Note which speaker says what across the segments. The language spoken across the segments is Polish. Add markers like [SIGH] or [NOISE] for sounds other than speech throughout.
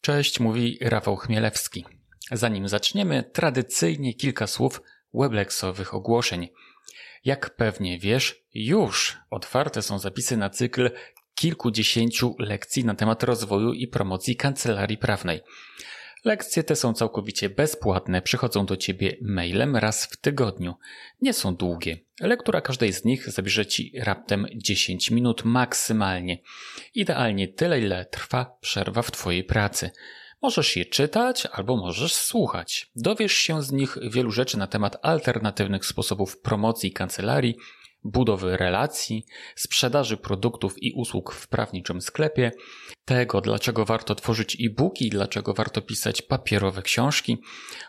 Speaker 1: Cześć, mówi Rafał Chmielewski. Zanim zaczniemy, tradycyjnie kilka słów weblexowych ogłoszeń. Jak pewnie wiesz, już otwarte są zapisy na cykl kilkudziesięciu lekcji na temat rozwoju i promocji kancelarii prawnej. Lekcje te są całkowicie bezpłatne, przychodzą do Ciebie mailem raz w tygodniu. Nie są długie. Lektura każdej z nich zabierze Ci raptem 10 minut maksymalnie. Idealnie tyle, ile trwa przerwa w Twojej pracy. Możesz je czytać albo możesz słuchać. Dowiesz się z nich wielu rzeczy na temat alternatywnych sposobów promocji kancelarii, budowy relacji, sprzedaży produktów i usług w prawniczym sklepie, tego dlaczego warto tworzyć e-booki, dlaczego warto pisać papierowe książki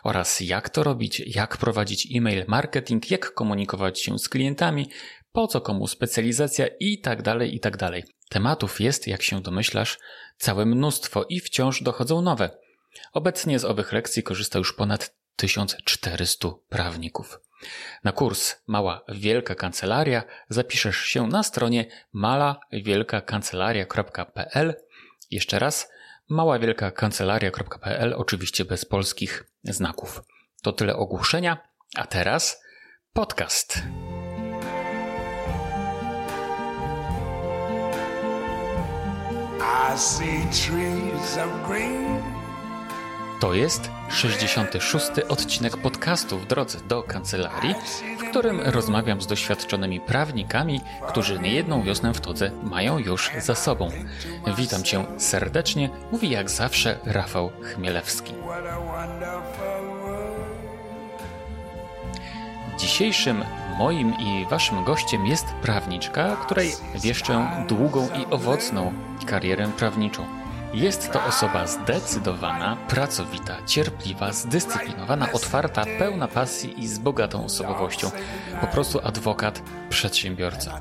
Speaker 1: oraz jak to robić, jak prowadzić e-mail marketing, jak komunikować się z klientami, po co komu specjalizacja i tak dalej, i tak dalej. Tematów jest, jak się domyślasz, całe mnóstwo i wciąż dochodzą nowe. Obecnie z owych lekcji korzysta już ponad 1400 prawników. Na kurs Mała Wielka Kancelaria zapiszesz się na stronie malawielkakancelaria.pl. Jeszcze raz maławielkakancelaria.pl, oczywiście bez polskich znaków. To tyle ogłoszenia, a teraz podcast. I see trees of green. To jest 66. odcinek podcastu w drodze do kancelarii, w którym rozmawiam z doświadczonymi prawnikami, którzy niejedną wiosnę w todze mają już za sobą. Witam Cię serdecznie, mówi jak zawsze Rafał Chmielewski. Dzisiejszym moim i Waszym gościem jest prawniczka, której wieszczę długą i owocną karierę prawniczą. Jest to osoba zdecydowana, pracowita, cierpliwa, zdyscyplinowana, otwarta, pełna pasji i z bogatą osobowością. Po prostu adwokat, przedsiębiorca.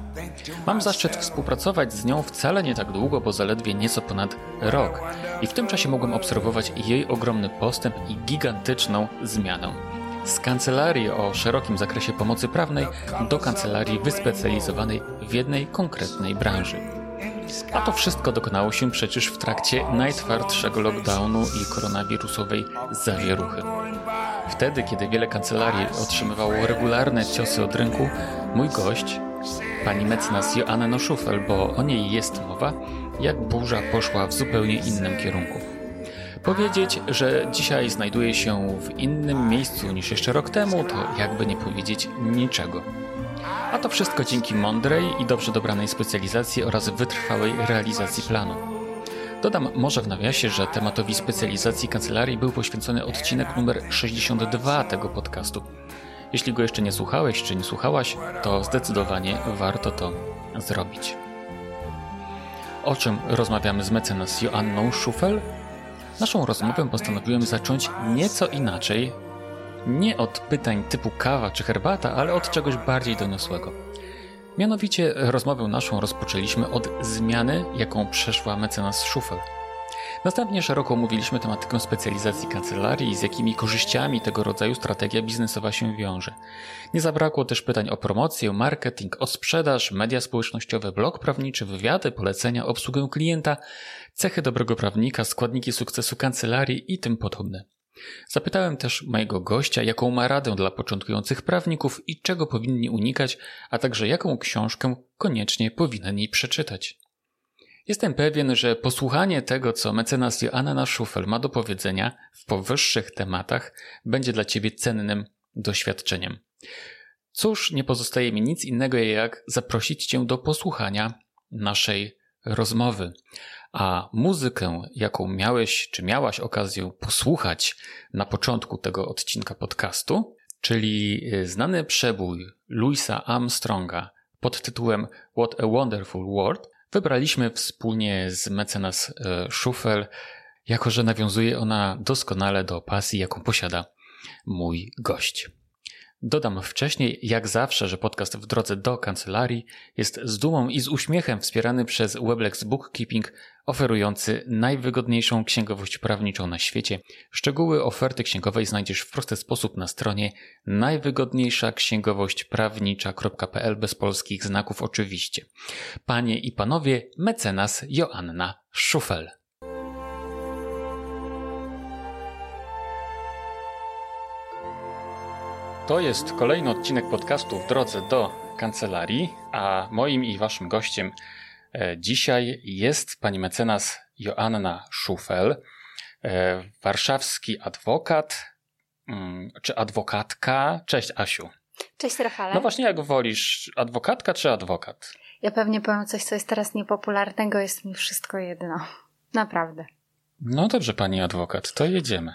Speaker 1: Mam zaszczyt współpracować z nią wcale nie tak długo, bo zaledwie nieco ponad rok. I w tym czasie mogłem obserwować jej ogromny postęp i gigantyczną zmianę. Z kancelarii o szerokim zakresie pomocy prawnej do kancelarii wyspecjalizowanej w jednej konkretnej branży. A to wszystko dokonało się przecież w trakcie najtwardszego lockdownu i koronawirusowej zawieruchy. Wtedy, kiedy wiele kancelarii otrzymywało regularne ciosy od rynku, mój gość, pani mecenas Joanna Noszufel, bo o niej jest mowa, jak burza poszła w zupełnie innym kierunku. Powiedzieć, że dzisiaj znajduje się w innym miejscu niż jeszcze rok temu, to jakby nie powiedzieć niczego. A to wszystko dzięki mądrej i dobrze dobranej specjalizacji oraz wytrwałej realizacji planu. Dodam może w nawiasie, że tematowi specjalizacji kancelarii był poświęcony odcinek numer 62 tego podcastu. Jeśli go jeszcze nie słuchałeś czy nie słuchałaś, to zdecydowanie warto to zrobić. O czym rozmawiamy z mecenas Joanną Schufel? Naszą rozmowę postanowiłem zacząć nieco inaczej nie od pytań typu kawa czy herbata, ale od czegoś bardziej doniosłego. Mianowicie rozmowę naszą rozpoczęliśmy od zmiany, jaką przeszła mecenas Schufel. Następnie szeroko omówiliśmy tematykę specjalizacji kancelarii i z jakimi korzyściami tego rodzaju strategia biznesowa się wiąże. Nie zabrakło też pytań o promocję, marketing, o sprzedaż, media społecznościowe, blog prawniczy, wywiady, polecenia, obsługę klienta, cechy dobrego prawnika, składniki sukcesu kancelarii i tym podobne. Zapytałem też mojego gościa, jaką ma radę dla początkujących prawników i czego powinni unikać, a także jaką książkę koniecznie powinien jej przeczytać. Jestem pewien, że posłuchanie tego, co mecenas Joanna Schufel ma do powiedzenia w powyższych tematach, będzie dla Ciebie cennym doświadczeniem. Cóż, nie pozostaje mi nic innego, jak zaprosić Cię do posłuchania naszej rozmowy a muzykę, jaką miałeś czy miałaś okazję posłuchać na początku tego odcinka podcastu, czyli y, znany przebój Louisa Armstronga pod tytułem What a Wonderful World, wybraliśmy wspólnie z mecenas y, Schuffel, jako że nawiązuje ona doskonale do pasji, jaką posiada mój gość. Dodam wcześniej, jak zawsze, że podcast w drodze do kancelarii jest z dumą i z uśmiechem wspierany przez Weblex Bookkeeping, oferujący najwygodniejszą księgowość prawniczą na świecie. Szczegóły oferty księgowej znajdziesz w prosty sposób na stronie najwygodniejsza księgowość prawnicza.pl bez polskich znaków oczywiście. Panie i panowie, mecenas Joanna Schufel. To jest kolejny odcinek podcastu w drodze do kancelarii, a moim i waszym gościem e, dzisiaj jest pani mecenas Joanna Szufel, e, warszawski adwokat mm, czy adwokatka. Cześć Asiu.
Speaker 2: Cześć Rafale.
Speaker 1: No właśnie, jak wolisz, adwokatka czy adwokat?
Speaker 2: Ja pewnie powiem coś, co jest teraz niepopularnego, jest mi wszystko jedno. Naprawdę.
Speaker 1: No dobrze, pani adwokat, to jedziemy.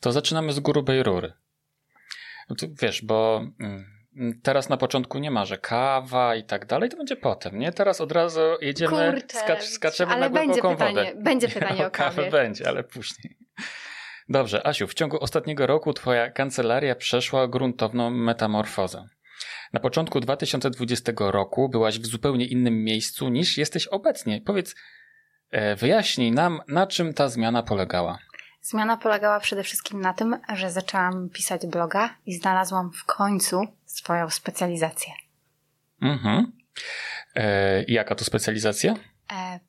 Speaker 1: To zaczynamy z grubej rury. No wiesz, bo mm, teraz na początku nie ma, że kawa i tak dalej, to będzie potem, nie? Teraz od razu jedziemy,
Speaker 2: Kurczę,
Speaker 1: skacz, skaczemy
Speaker 2: ale
Speaker 1: na głęboką
Speaker 2: będzie pytanie,
Speaker 1: wodę.
Speaker 2: Będzie pytanie o kawie.
Speaker 1: Kawę będzie, ale później. Dobrze, Asiu, w ciągu ostatniego roku twoja kancelaria przeszła gruntowną metamorfozę. Na początku 2020 roku byłaś w zupełnie innym miejscu niż jesteś obecnie. Powiedz, e, wyjaśnij nam, na czym ta zmiana polegała.
Speaker 2: Zmiana polegała przede wszystkim na tym, że zaczęłam pisać bloga i znalazłam w końcu swoją specjalizację.
Speaker 1: Mhm. E, jaka to specjalizacja?
Speaker 2: E,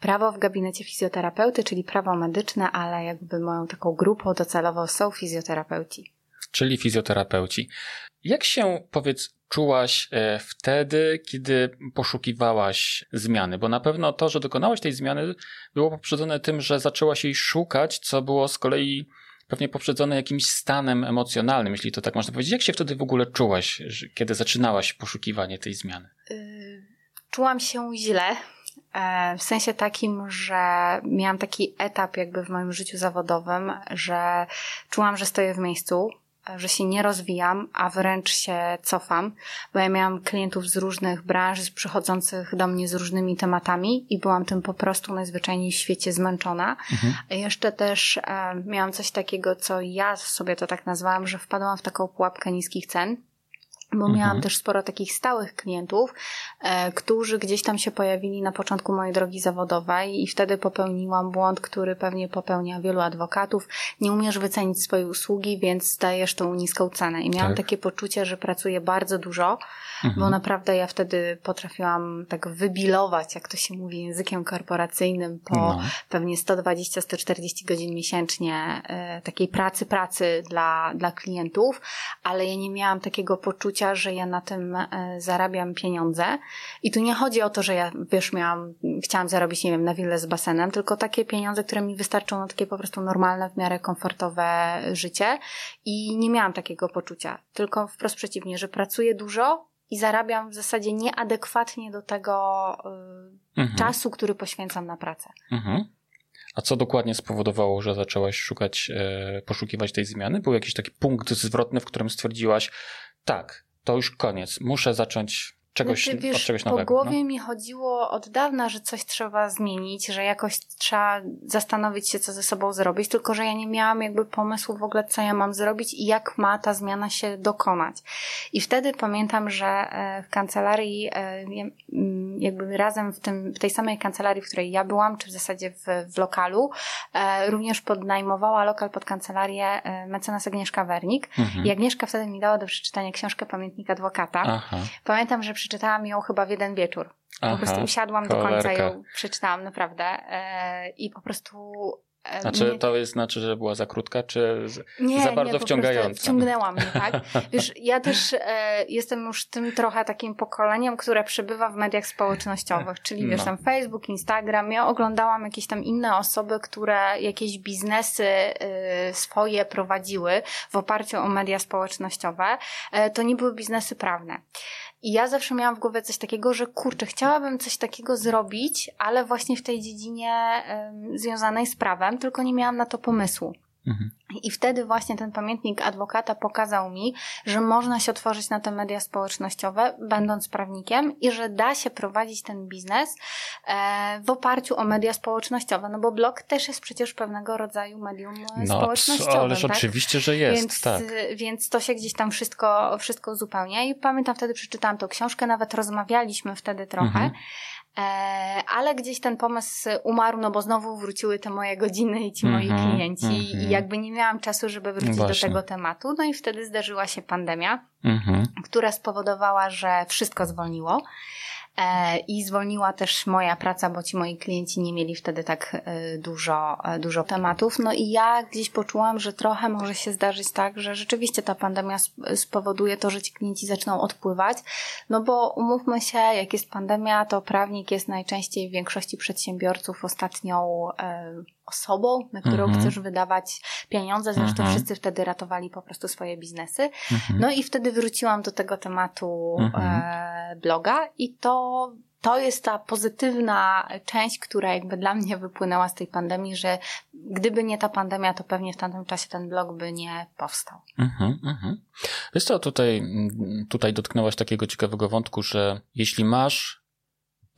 Speaker 2: prawo w gabinecie fizjoterapeuty, czyli prawo medyczne, ale jakby moją taką grupą docelową są fizjoterapeuci.
Speaker 1: Czyli fizjoterapeuci. Jak się, powiedz, czułaś e, wtedy, kiedy poszukiwałaś zmiany? Bo na pewno to, że dokonałaś tej zmiany, było poprzedzone tym, że zaczęłaś jej szukać, co było z kolei pewnie poprzedzone jakimś stanem emocjonalnym, jeśli to tak można powiedzieć. Jak się wtedy w ogóle czułaś, kiedy zaczynałaś poszukiwanie tej zmiany?
Speaker 2: Y, czułam się źle. E, w sensie takim, że miałam taki etap jakby w moim życiu zawodowym, że czułam, że stoję w miejscu, że się nie rozwijam, a wręcz się cofam, bo ja miałam klientów z różnych branż, przychodzących do mnie z różnymi tematami i byłam tym po prostu najzwyczajniej w świecie zmęczona. Mhm. Jeszcze też e, miałam coś takiego, co ja sobie to tak nazwałam, że wpadłam w taką pułapkę niskich cen bo mhm. miałam też sporo takich stałych klientów, e, którzy gdzieś tam się pojawili na początku mojej drogi zawodowej i wtedy popełniłam błąd, który pewnie popełnia wielu adwokatów. Nie umiesz wycenić swojej usługi, więc dajesz tą niską cenę. I miałam tak. takie poczucie, że pracuję bardzo dużo, mhm. bo naprawdę ja wtedy potrafiłam tak wybilować, jak to się mówi językiem korporacyjnym, po no. pewnie 120-140 godzin miesięcznie e, takiej pracy, pracy dla, dla klientów, ale ja nie miałam takiego poczucia, że ja na tym e, zarabiam pieniądze. I tu nie chodzi o to, że ja, wiesz, miałam, chciałam zarobić, nie wiem, na willę z basenem, tylko takie pieniądze, które mi wystarczą na takie po prostu normalne, w miarę komfortowe życie. I nie miałam takiego poczucia. Tylko wprost przeciwnie, że pracuję dużo, i zarabiam w zasadzie nieadekwatnie do tego y, mhm. czasu, który poświęcam na pracę. Mhm.
Speaker 1: A co dokładnie spowodowało, że zaczęłaś szukać, e, poszukiwać tej zmiany? Był jakiś taki punkt zwrotny, w którym stwierdziłaś, tak, to już koniec. Muszę zacząć czegoś, znaczy, wiesz, od czegoś nowego.
Speaker 2: Po głowie no? mi chodziło od dawna, że coś trzeba zmienić, że jakoś trzeba zastanowić się, co ze sobą zrobić, tylko że ja nie miałam jakby pomysłu w ogóle, co ja mam zrobić i jak ma ta zmiana się dokonać. I wtedy pamiętam, że e, w kancelarii, e, mm, jakby razem w, tym, w tej samej kancelarii, w której ja byłam, czy w zasadzie w, w lokalu, e, również podnajmowała lokal pod kancelarię mecenas Agnieszka Wernik. Mhm. I Agnieszka wtedy mi dała do przeczytania książkę Pamiętnik Adwokata. Aha. Pamiętam, że przeczytałam ją chyba w jeden wieczór. Aha, po prostu usiadłam do końca ją przeczytałam naprawdę e, i po prostu
Speaker 1: e, znaczy, to jest znaczy, że była za krótka, czy nie, za bardzo nie, wciągająca?
Speaker 2: Wciągnęła mnie, [LAUGHS] tak? Wiesz, ja też e, jestem już tym trochę takim pokoleniem, które przebywa w mediach społecznościowych, czyli wiesz, no. tam Facebook, Instagram. Ja oglądałam jakieś tam inne osoby, które jakieś biznesy e, swoje prowadziły w oparciu o media społecznościowe. E, to nie były biznesy prawne. I ja zawsze miałam w głowie coś takiego, że kurczę, chciałabym coś takiego zrobić, ale właśnie w tej dziedzinie y, związanej z prawem, tylko nie miałam na to pomysłu. Mhm. I wtedy właśnie ten pamiętnik adwokata pokazał mi, że można się otworzyć na te media społecznościowe, będąc prawnikiem, i że da się prowadzić ten biznes e, w oparciu o media społecznościowe. No bo blog też jest przecież pewnego rodzaju medium e, no, społecznościowym.
Speaker 1: Ależ
Speaker 2: tak?
Speaker 1: oczywiście, że jest.
Speaker 2: Więc,
Speaker 1: tak.
Speaker 2: więc to się gdzieś tam wszystko, wszystko uzupełnia. I pamiętam wtedy przeczytałam tą książkę, nawet rozmawialiśmy wtedy trochę. Mhm. E, ale gdzieś ten pomysł umarł, no bo znowu wróciły te moje godziny i ci moi mm -hmm, klienci mm -hmm. i jakby nie miałam czasu, żeby wrócić Właśnie. do tego tematu. No i wtedy zdarzyła się pandemia, mm -hmm. która spowodowała, że wszystko zwolniło. E, I zwolniła też moja praca, bo ci moi klienci nie mieli wtedy tak e, dużo, e, dużo tematów. No i ja gdzieś poczułam, że trochę może się zdarzyć tak, że rzeczywiście ta pandemia spowoduje to, że ci klienci zaczną odpływać. No bo umówmy się, jak jest pandemia, to prawnik jest najczęściej w większości przedsiębiorców ostatnią osobą, na którą mm -hmm. chcesz wydawać pieniądze. Zresztą mm -hmm. wszyscy wtedy ratowali po prostu swoje biznesy. Mm -hmm. No i wtedy wróciłam do tego tematu mhm. e, bloga i to to jest ta pozytywna część, która jakby dla mnie wypłynęła z tej pandemii, że gdyby nie ta pandemia, to pewnie w tamtym czasie ten blog by nie powstał. Mhm,
Speaker 1: mhm. Wiesz co, tutaj, tutaj dotknęłaś takiego ciekawego wątku, że jeśli masz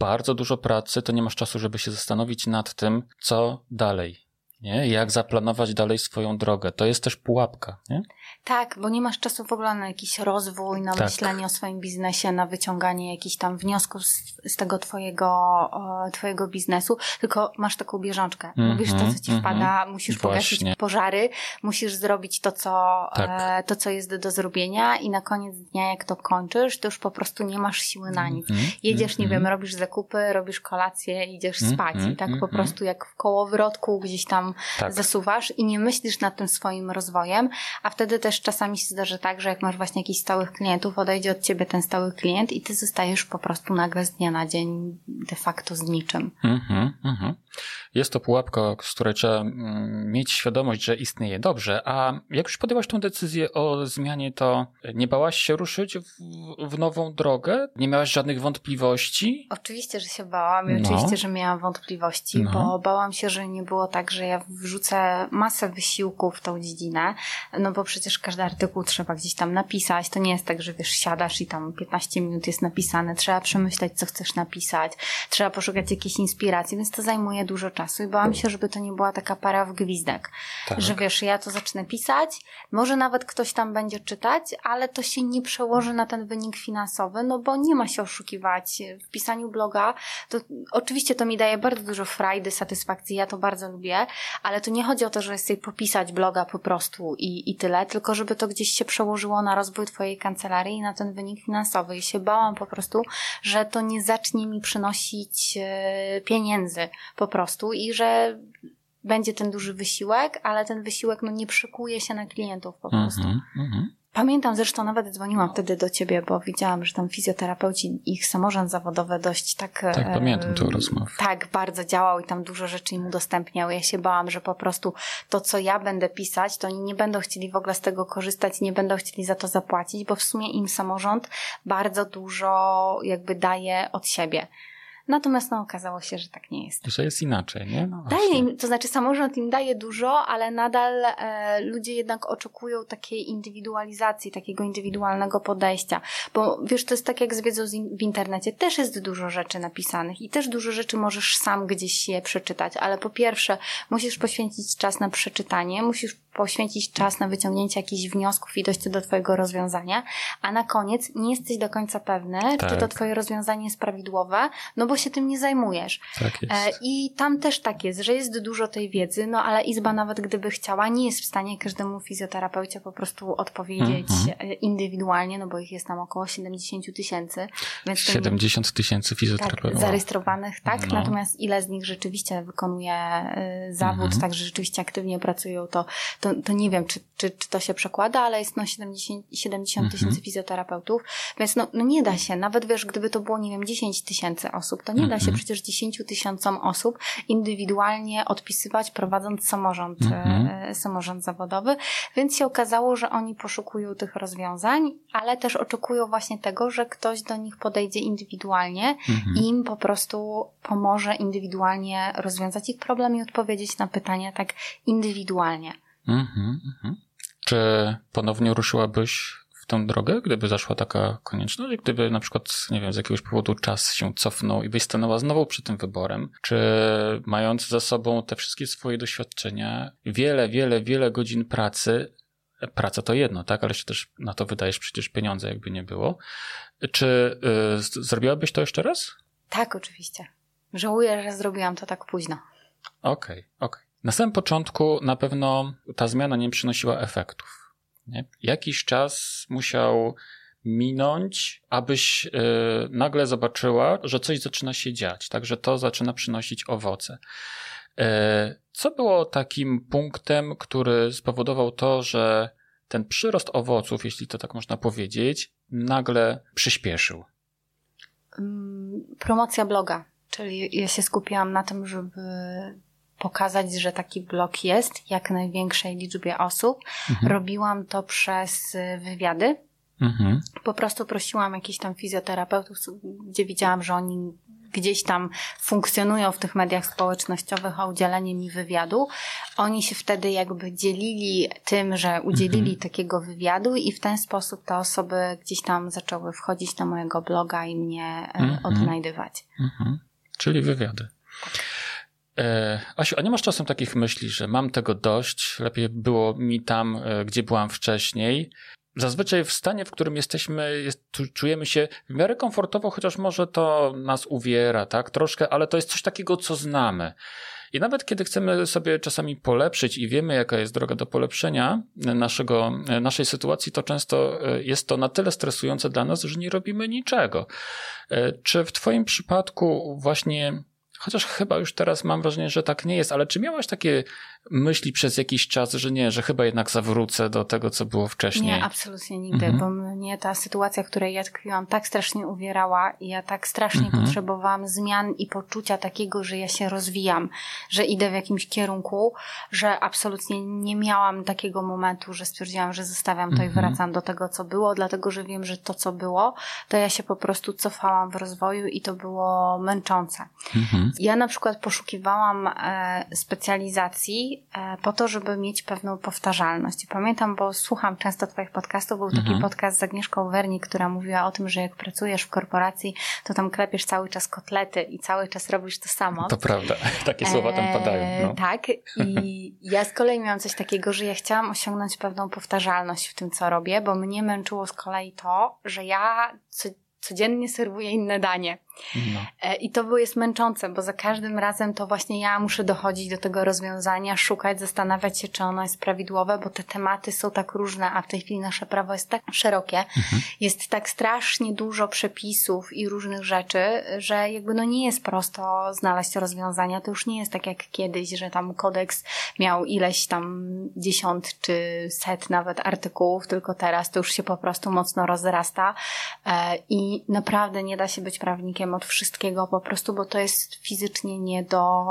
Speaker 1: bardzo dużo pracy, to nie masz czasu, żeby się zastanowić nad tym, co dalej. Nie? Jak zaplanować dalej swoją drogę. To jest też pułapka. Nie?
Speaker 2: Tak, bo nie masz czasu w ogóle na jakiś rozwój, na tak. myślenie o swoim biznesie, na wyciąganie jakichś tam wniosków z, z tego twojego, twojego biznesu, tylko masz taką bieżączkę. Mm -hmm, Mówisz to, co ci mm -hmm. wpada, musisz Właśnie. pogasić pożary, musisz zrobić to co, tak. e, to, co jest do zrobienia i na koniec dnia, jak to kończysz, to już po prostu nie masz siły na nic. Mm -hmm, Jedziesz, nie wiem, robisz zakupy, robisz kolację, idziesz spać i tak po prostu jak w kołowrotku gdzieś tam tak. zasuwasz i nie myślisz nad tym swoim rozwojem, a wtedy też czasami się zdarzy tak, że jak masz właśnie jakichś stałych klientów, odejdzie od ciebie ten stały klient i ty zostajesz po prostu nagle z dnia na dzień de facto z niczym. Mhm,
Speaker 1: mhm. Jest to pułapka, z której trzeba mm, mieć świadomość, że istnieje. Dobrze, a jak już podjęłaś tą decyzję o zmianie, to nie bałaś się ruszyć w, w nową drogę? Nie miałaś żadnych wątpliwości?
Speaker 2: Oczywiście, że się bałam i no. oczywiście, że miałam wątpliwości, no. bo bałam się, że nie było tak, że ja wrzucę masę wysiłku w tą dziedzinę, no bo przecież każdy artykuł trzeba gdzieś tam napisać. To nie jest tak, że wiesz, siadasz i tam 15 minut jest napisane. Trzeba przemyśleć, co chcesz napisać. Trzeba poszukać jakiejś inspiracji, więc to zajmuje dużo czasu i bałam się, żeby to nie była taka para w gwizdek. Tak. Że wiesz, ja to zacznę pisać, może nawet ktoś tam będzie czytać, ale to się nie przełoży na ten wynik finansowy, no bo nie ma się oszukiwać. W pisaniu bloga to oczywiście to mi daje bardzo dużo frajdy, satysfakcji, ja to bardzo lubię, ale to nie chodzi o to, że chcę popisać bloga po prostu i, i tyle, tylko żeby to gdzieś się przełożyło na rozwój twojej kancelarii i na ten wynik finansowy. I się bałam po prostu, że to nie zacznie mi przynosić e, pieniędzy po prostu i że będzie ten duży wysiłek, ale ten wysiłek no nie przykuje się na klientów po prostu. Mm -hmm. Pamiętam zresztą, nawet dzwoniłam wtedy do ciebie, bo widziałam, że tam fizjoterapeuci, ich samorząd zawodowy dość tak...
Speaker 1: Tak, pamiętam tą rozmowę.
Speaker 2: Tak, bardzo działał i tam dużo rzeczy im udostępniał. Ja się bałam, że po prostu to, co ja będę pisać, to oni nie będą chcieli w ogóle z tego korzystać, nie będą chcieli za to zapłacić, bo w sumie im samorząd bardzo dużo jakby daje od siebie. Natomiast no, okazało się, że tak nie jest.
Speaker 1: Że jest inaczej, nie? No
Speaker 2: daje im, to znaczy samorząd im daje dużo, ale nadal e, ludzie jednak oczekują takiej indywidualizacji, takiego indywidualnego podejścia. Bo wiesz, to jest tak jak z wiedzą w internecie. Też jest dużo rzeczy napisanych i też dużo rzeczy możesz sam gdzieś je przeczytać, ale po pierwsze musisz poświęcić czas na przeczytanie, musisz poświęcić czas na wyciągnięcie jakichś wniosków i dojście do Twojego rozwiązania, a na koniec nie jesteś do końca pewny, tak. czy to tak. Twoje rozwiązanie jest prawidłowe, no bo się tym nie zajmujesz.
Speaker 1: Tak jest.
Speaker 2: E, I tam też tak jest, że jest dużo tej wiedzy, no ale Izba nawet gdyby chciała, nie jest w stanie każdemu fizjoterapeucie po prostu odpowiedzieć mm-hmm. indywidualnie, no bo ich jest tam około 70 tysięcy.
Speaker 1: 70 tysięcy fizjoterapeutów.
Speaker 2: Tak, zarejestrowanych, tak? No. Natomiast ile z nich rzeczywiście wykonuje y, zawód, mm-hmm. także rzeczywiście aktywnie pracują, to to, to nie wiem, czy, czy, czy to się przekłada, ale jest no 70, 70 tysięcy mhm. fizjoterapeutów, więc no, no nie da się, nawet wiesz, gdyby to było, nie wiem, 10 tysięcy osób, to nie da się mhm. przecież 10 tysiącom osób indywidualnie odpisywać, prowadząc samorząd, mhm. e, samorząd zawodowy, więc się okazało, że oni poszukują tych rozwiązań, ale też oczekują właśnie tego, że ktoś do nich podejdzie indywidualnie i im po prostu pomoże indywidualnie rozwiązać ich problem i odpowiedzieć na pytania tak indywidualnie. Mhm,
Speaker 1: mhm. Czy ponownie ruszyłabyś w tą drogę, gdyby zaszła taka konieczność? Gdyby na przykład, nie wiem, z jakiegoś powodu czas się cofnął i byś stanęła znowu przy tym wyborem? Czy mając za sobą te wszystkie swoje doświadczenia, wiele, wiele, wiele godzin pracy, praca to jedno, tak, ale się też na to wydajesz przecież pieniądze, jakby nie było. Czy y, zrobiłabyś to jeszcze raz?
Speaker 2: Tak, oczywiście. Żałuję, że zrobiłam to tak późno.
Speaker 1: Okej, okay, okej. Okay. Na samym początku na pewno ta zmiana nie przynosiła efektów. Nie? Jakiś czas musiał minąć, abyś e, nagle zobaczyła, że coś zaczyna się dziać, także to zaczyna przynosić owoce. E, co było takim punktem, który spowodował to, że ten przyrost owoców, jeśli to tak można powiedzieć, nagle przyspieszył?
Speaker 2: Mm, promocja bloga, czyli ja się skupiłam na tym, żeby pokazać, że taki blog jest jak największej liczbie osób. Mhm. Robiłam to przez wywiady. Mhm. Po prostu prosiłam jakichś tam fizjoterapeutów, gdzie widziałam, że oni gdzieś tam funkcjonują w tych mediach społecznościowych o udzielenie mi wywiadu. Oni się wtedy jakby dzielili tym, że udzielili mhm. takiego wywiadu i w ten sposób te osoby gdzieś tam zaczęły wchodzić na mojego bloga i mnie e, mhm. odnajdywać. Mhm.
Speaker 1: Czyli wywiady. E, Asiu, a nie masz czasem takich myśli, że mam tego dość, lepiej było mi tam, e, gdzie byłam wcześniej, Zazwyczaj w stanie, w którym jesteśmy, jest, czujemy się w miarę komfortowo, chociaż może to nas uwiera, tak? Troszkę, ale to jest coś takiego, co znamy. I nawet kiedy chcemy sobie czasami polepszyć i wiemy, jaka jest droga do polepszenia naszego, naszej sytuacji, to często e, jest to na tyle stresujące dla nas, że nie robimy niczego. E, czy w Twoim przypadku właśnie Chociaż chyba już teraz mam wrażenie, że tak nie jest, ale czy miałaś takie myśli przez jakiś czas, że nie, że chyba jednak zawrócę do tego, co było wcześniej?
Speaker 2: Nie, absolutnie nigdy, mhm. bo mnie ta sytuacja, w której ja tkwiłam, tak strasznie uwierała i ja tak strasznie mhm. potrzebowałam zmian i poczucia takiego, że ja się rozwijam, że idę w jakimś kierunku, że absolutnie nie miałam takiego momentu, że stwierdziłam, że zostawiam to mhm. i wracam do tego, co było, dlatego, że wiem, że to, co było, to ja się po prostu cofałam w rozwoju i to było męczące. Mhm. Ja na przykład poszukiwałam e, specjalizacji e, po to, żeby mieć pewną powtarzalność. I pamiętam, bo słucham często Twoich podcastów, był taki mhm. podcast z Agnieszką Wernik, która mówiła o tym, że jak pracujesz w korporacji, to tam klepiesz cały czas kotlety i cały czas robisz to samo.
Speaker 1: To prawda, [LAUGHS] takie słowa tam padają. No.
Speaker 2: Tak, i ja z kolei miałam coś takiego, że ja chciałam osiągnąć pewną powtarzalność w tym, co robię, bo mnie męczyło z kolei to, że ja codziennie serwuję inne danie. No. E, I to jest męczące, bo za każdym razem to właśnie ja muszę dochodzić do tego rozwiązania, szukać, zastanawiać się, czy ono jest prawidłowe, bo te tematy są tak różne, a w tej chwili nasze prawo jest tak szerokie, mhm. jest tak strasznie dużo przepisów i różnych rzeczy, że jakby no nie jest prosto znaleźć rozwiązania. To już nie jest tak jak kiedyś, że tam kodeks miał ileś tam dziesiąt czy set nawet artykułów, tylko teraz to już się po prostu mocno rozrasta e, i naprawdę nie da się być prawnikiem od wszystkiego po prostu, bo to jest fizycznie nie do,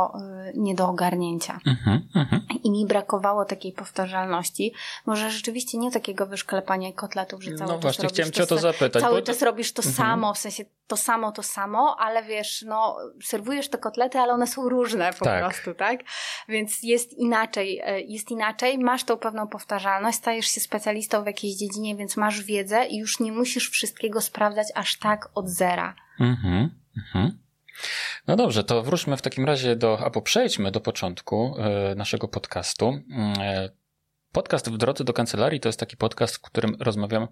Speaker 2: y, nie do ogarnięcia. Mhm, mhm. I mi brakowało takiej powtarzalności. Może rzeczywiście nie takiego wyszklepania kotletów, że cały
Speaker 1: no
Speaker 2: czas
Speaker 1: właśnie, chciałem cię o to zapytać.
Speaker 2: Cały czas robisz to mhm. samo, w sensie to samo, to samo, ale wiesz, no, serwujesz te kotlety, ale one są różne po tak. prostu, tak? Więc jest inaczej, y, jest inaczej, masz tą pewną powtarzalność, stajesz się specjalistą w jakiejś dziedzinie, więc masz wiedzę i już nie musisz wszystkiego sprawdzać aż tak od zera. Mhm,
Speaker 1: mhm. No dobrze, to wróćmy w takim razie do, albo przejdźmy do początku e, naszego podcastu. E, podcast w drodze do kancelarii to jest taki podcast, w którym rozmawiam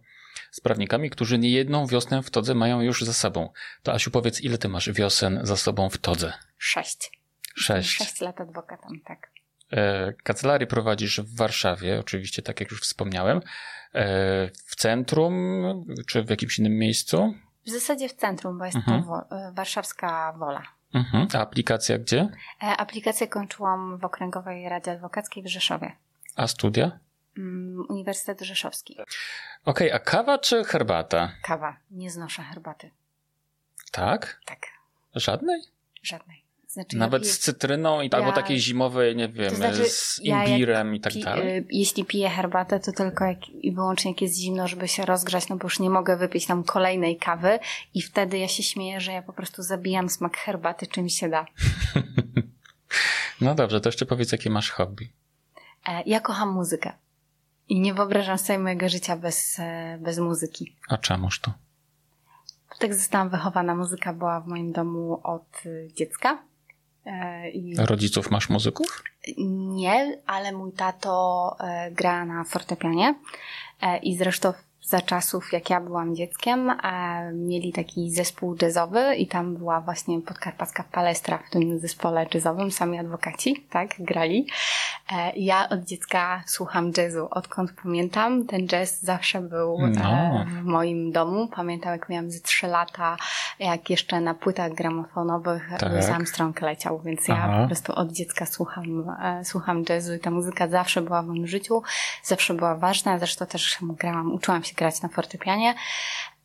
Speaker 1: z prawnikami, którzy nie jedną wiosnę w Todze mają już za sobą. To Asiu, powiedz, ile ty masz wiosen za sobą w Todze?
Speaker 2: Sześć.
Speaker 1: Sześć.
Speaker 2: Sześć lat adwokatem, tak.
Speaker 1: E, kancelarię prowadzisz w Warszawie, oczywiście, tak jak już wspomniałem. W centrum, czy w jakimś innym miejscu?
Speaker 2: W zasadzie w centrum, bo jest mhm. to e, warszawska wola.
Speaker 1: Mhm. A aplikacja gdzie?
Speaker 2: E, aplikację kończyłam w Okręgowej Radzie Adwokackiej w Rzeszowie.
Speaker 1: A studia?
Speaker 2: Mm, Uniwersytet Rzeszowski. Okej,
Speaker 1: okay, a kawa czy herbata?
Speaker 2: Kawa. Nie znoszę herbaty.
Speaker 1: Tak?
Speaker 2: Tak.
Speaker 1: Żadnej?
Speaker 2: Żadnej. Znaczy,
Speaker 1: Nawet
Speaker 2: ja
Speaker 1: z cytryną i ja, albo takiej zimowej, nie wiem, to znaczy, z imbirem ja i tak dalej.
Speaker 2: Jeśli piję herbatę, to tylko jak, i wyłącznie jak jest zimno, żeby się rozgrzać, no bo już nie mogę wypić tam kolejnej kawy i wtedy ja się śmieję, że ja po prostu zabijam smak herbaty czym się da. [LAUGHS]
Speaker 1: no dobrze, to jeszcze powiedz, jakie masz hobby.
Speaker 2: E, ja kocham muzykę. I nie wyobrażam sobie mojego życia bez, e, bez muzyki.
Speaker 1: A czemuż to?
Speaker 2: Tak zostałam wychowana. Muzyka była w moim domu od y, dziecka.
Speaker 1: E, I... Rodziców masz muzyków?
Speaker 2: Nie, ale mój tato e, gra na fortepianie e, i zresztą za czasów, jak ja byłam dzieckiem, e, mieli taki zespół jazzowy i tam była właśnie podkarpacka palestra w tym zespole jazzowym, sami adwokaci, tak, grali. E, ja od dziecka słucham jazzu. Odkąd pamiętam, ten jazz zawsze był e, no. w moim domu. Pamiętam, jak miałam ze trzy lata, jak jeszcze na płytach gramofonowych tak. Louis Armstrong leciał, więc ja Aha. po prostu od dziecka słucham, słucham jazzu i ta muzyka zawsze była w moim życiu, zawsze była ważna. Zresztą też grałam, uczyłam się grać na fortepianie.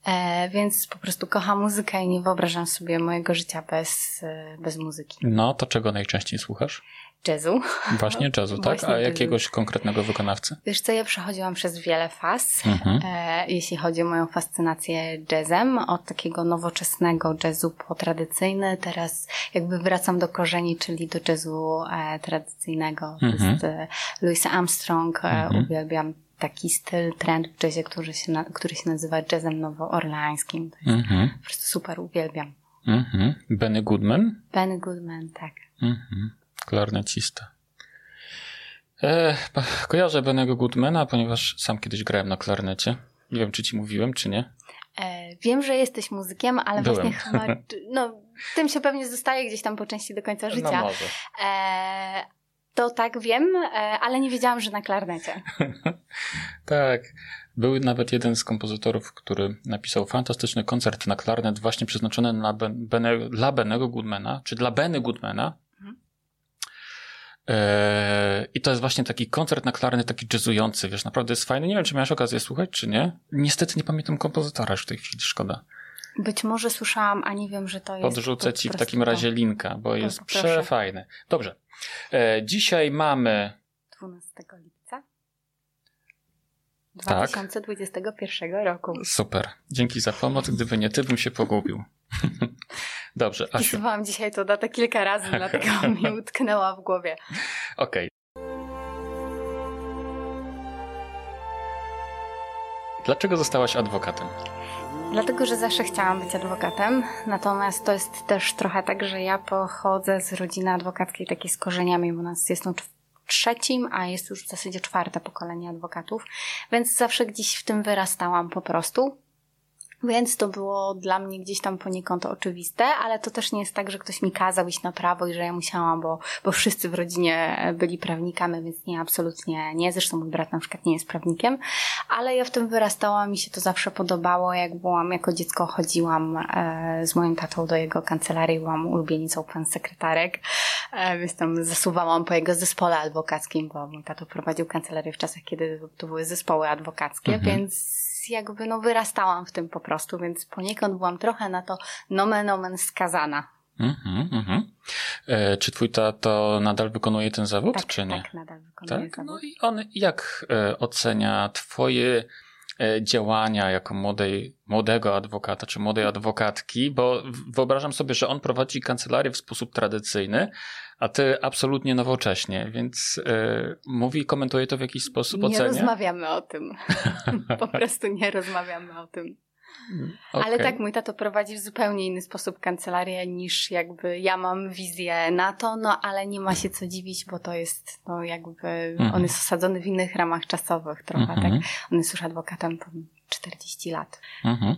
Speaker 2: E, więc po prostu kocham muzykę i nie wyobrażam sobie mojego życia bez, e, bez muzyki.
Speaker 1: No, to czego najczęściej słuchasz?
Speaker 2: Jazzu.
Speaker 1: Właśnie jazzu, tak? Właśnie A jakiegoś jazzu. konkretnego wykonawcy?
Speaker 2: Wiesz co, ja przechodziłam przez wiele faz, mhm. e, jeśli chodzi o moją fascynację jazzem, od takiego nowoczesnego jazzu po tradycyjny, teraz jakby wracam do korzeni, czyli do jazzu e, tradycyjnego. Mhm. To jest e, Louis Armstrong, e, mhm. uwielbiam taki styl, trend w jazzie, który się, na, który się nazywa jazzem nowoorleańskim. To jest mhm. po prostu super, uwielbiam.
Speaker 1: Mhm. Benny Goodman?
Speaker 2: Benny Goodman, tak.
Speaker 1: Mhm. Klarnecista. E, kojarzę Benego Goodmana, ponieważ sam kiedyś grałem na klarnecie. Nie wiem, czy ci mówiłem, czy nie.
Speaker 2: E, wiem, że jesteś muzykiem, ale Byłem. właśnie chyba, [LAUGHS] no, tym się pewnie zostaje gdzieś tam po części do końca no życia. No może. E, to tak wiem, e, ale nie wiedziałam, że na klarnecie. [LAUGHS]
Speaker 1: tak. Był nawet jeden z kompozytorów, który napisał fantastyczny koncert na klarnet właśnie przeznaczony na Bene, dla Benego Goodmana, czy dla Benny Goodmana. Mhm. E, I to jest właśnie taki koncert na klarnet, taki jazzujący, wiesz, naprawdę jest fajny. Nie wiem, czy miałeś okazję słuchać, czy nie. Niestety nie pamiętam kompozytora już w tej chwili, szkoda.
Speaker 2: Być może słyszałam, a nie wiem, że to jest.
Speaker 1: Podrzucę ci w takim razie linka, bo jest przefajny. Dobrze. E, dzisiaj mamy.
Speaker 2: 12 lipca 2021 tak. roku.
Speaker 1: Super. Dzięki za pomoc. Gdyby nie ty, bym się pogubił. [LAUGHS] Dobrze, Asiu.
Speaker 2: Dzisiaj to datę kilka razy, [LAUGHS] dlatego mi utknęła w głowie.
Speaker 1: Okej. Okay. Dlaczego zostałaś adwokatem?
Speaker 2: Dlatego, że zawsze chciałam być adwokatem, natomiast to jest też trochę tak, że ja pochodzę z rodziny adwokackiej takiej z korzeniami, bo nas jest trzecim, a jest już w zasadzie czwarte pokolenie adwokatów, więc zawsze gdzieś w tym wyrastałam po prostu. Więc to było dla mnie gdzieś tam poniekąd oczywiste, ale to też nie jest tak, że ktoś mi kazał iść na prawo i że ja musiałam, bo, bo wszyscy w rodzinie byli prawnikami, więc nie, absolutnie nie. Zresztą mój brat na przykład nie jest prawnikiem, ale ja w tym wyrastałam, mi się to zawsze podobało. Jak byłam jako dziecko, chodziłam e, z moim tatą do jego kancelarii, byłam ulubienicą pan sekretarek, e, więc tam zasuwałam po jego zespole adwokackim, bo mój tato prowadził kancelarię w czasach, kiedy to były zespoły adwokackie, mhm. więc jakby no wyrastałam w tym po prostu, więc poniekąd byłam trochę na to nomen omen skazana.
Speaker 1: Mm-hmm, mm-hmm. E, czy twój tato nadal wykonuje ten zawód,
Speaker 2: tak,
Speaker 1: czy nie?
Speaker 2: Tak, nadal wykonuje tak?
Speaker 1: Zawód. No i on jak e, ocenia twoje działania jako młodej, młodego adwokata czy młodej adwokatki, bo wyobrażam sobie, że on prowadzi kancelarię w sposób tradycyjny, a ty absolutnie nowocześnie, więc yy, mówi, komentuje to w jakiś sposób,
Speaker 2: nie
Speaker 1: ocenia?
Speaker 2: Nie rozmawiamy o tym. [LAUGHS] po prostu nie rozmawiamy o tym. Okay. Ale tak, mój tato prowadzi w zupełnie inny sposób kancelarię niż jakby ja mam wizję na to, no ale nie ma się co dziwić, bo to jest no jakby, mm. on jest osadzony w innych ramach czasowych trochę, mm tak? Mhm. On jest już adwokatem po 40 lat.
Speaker 1: Mm -hmm.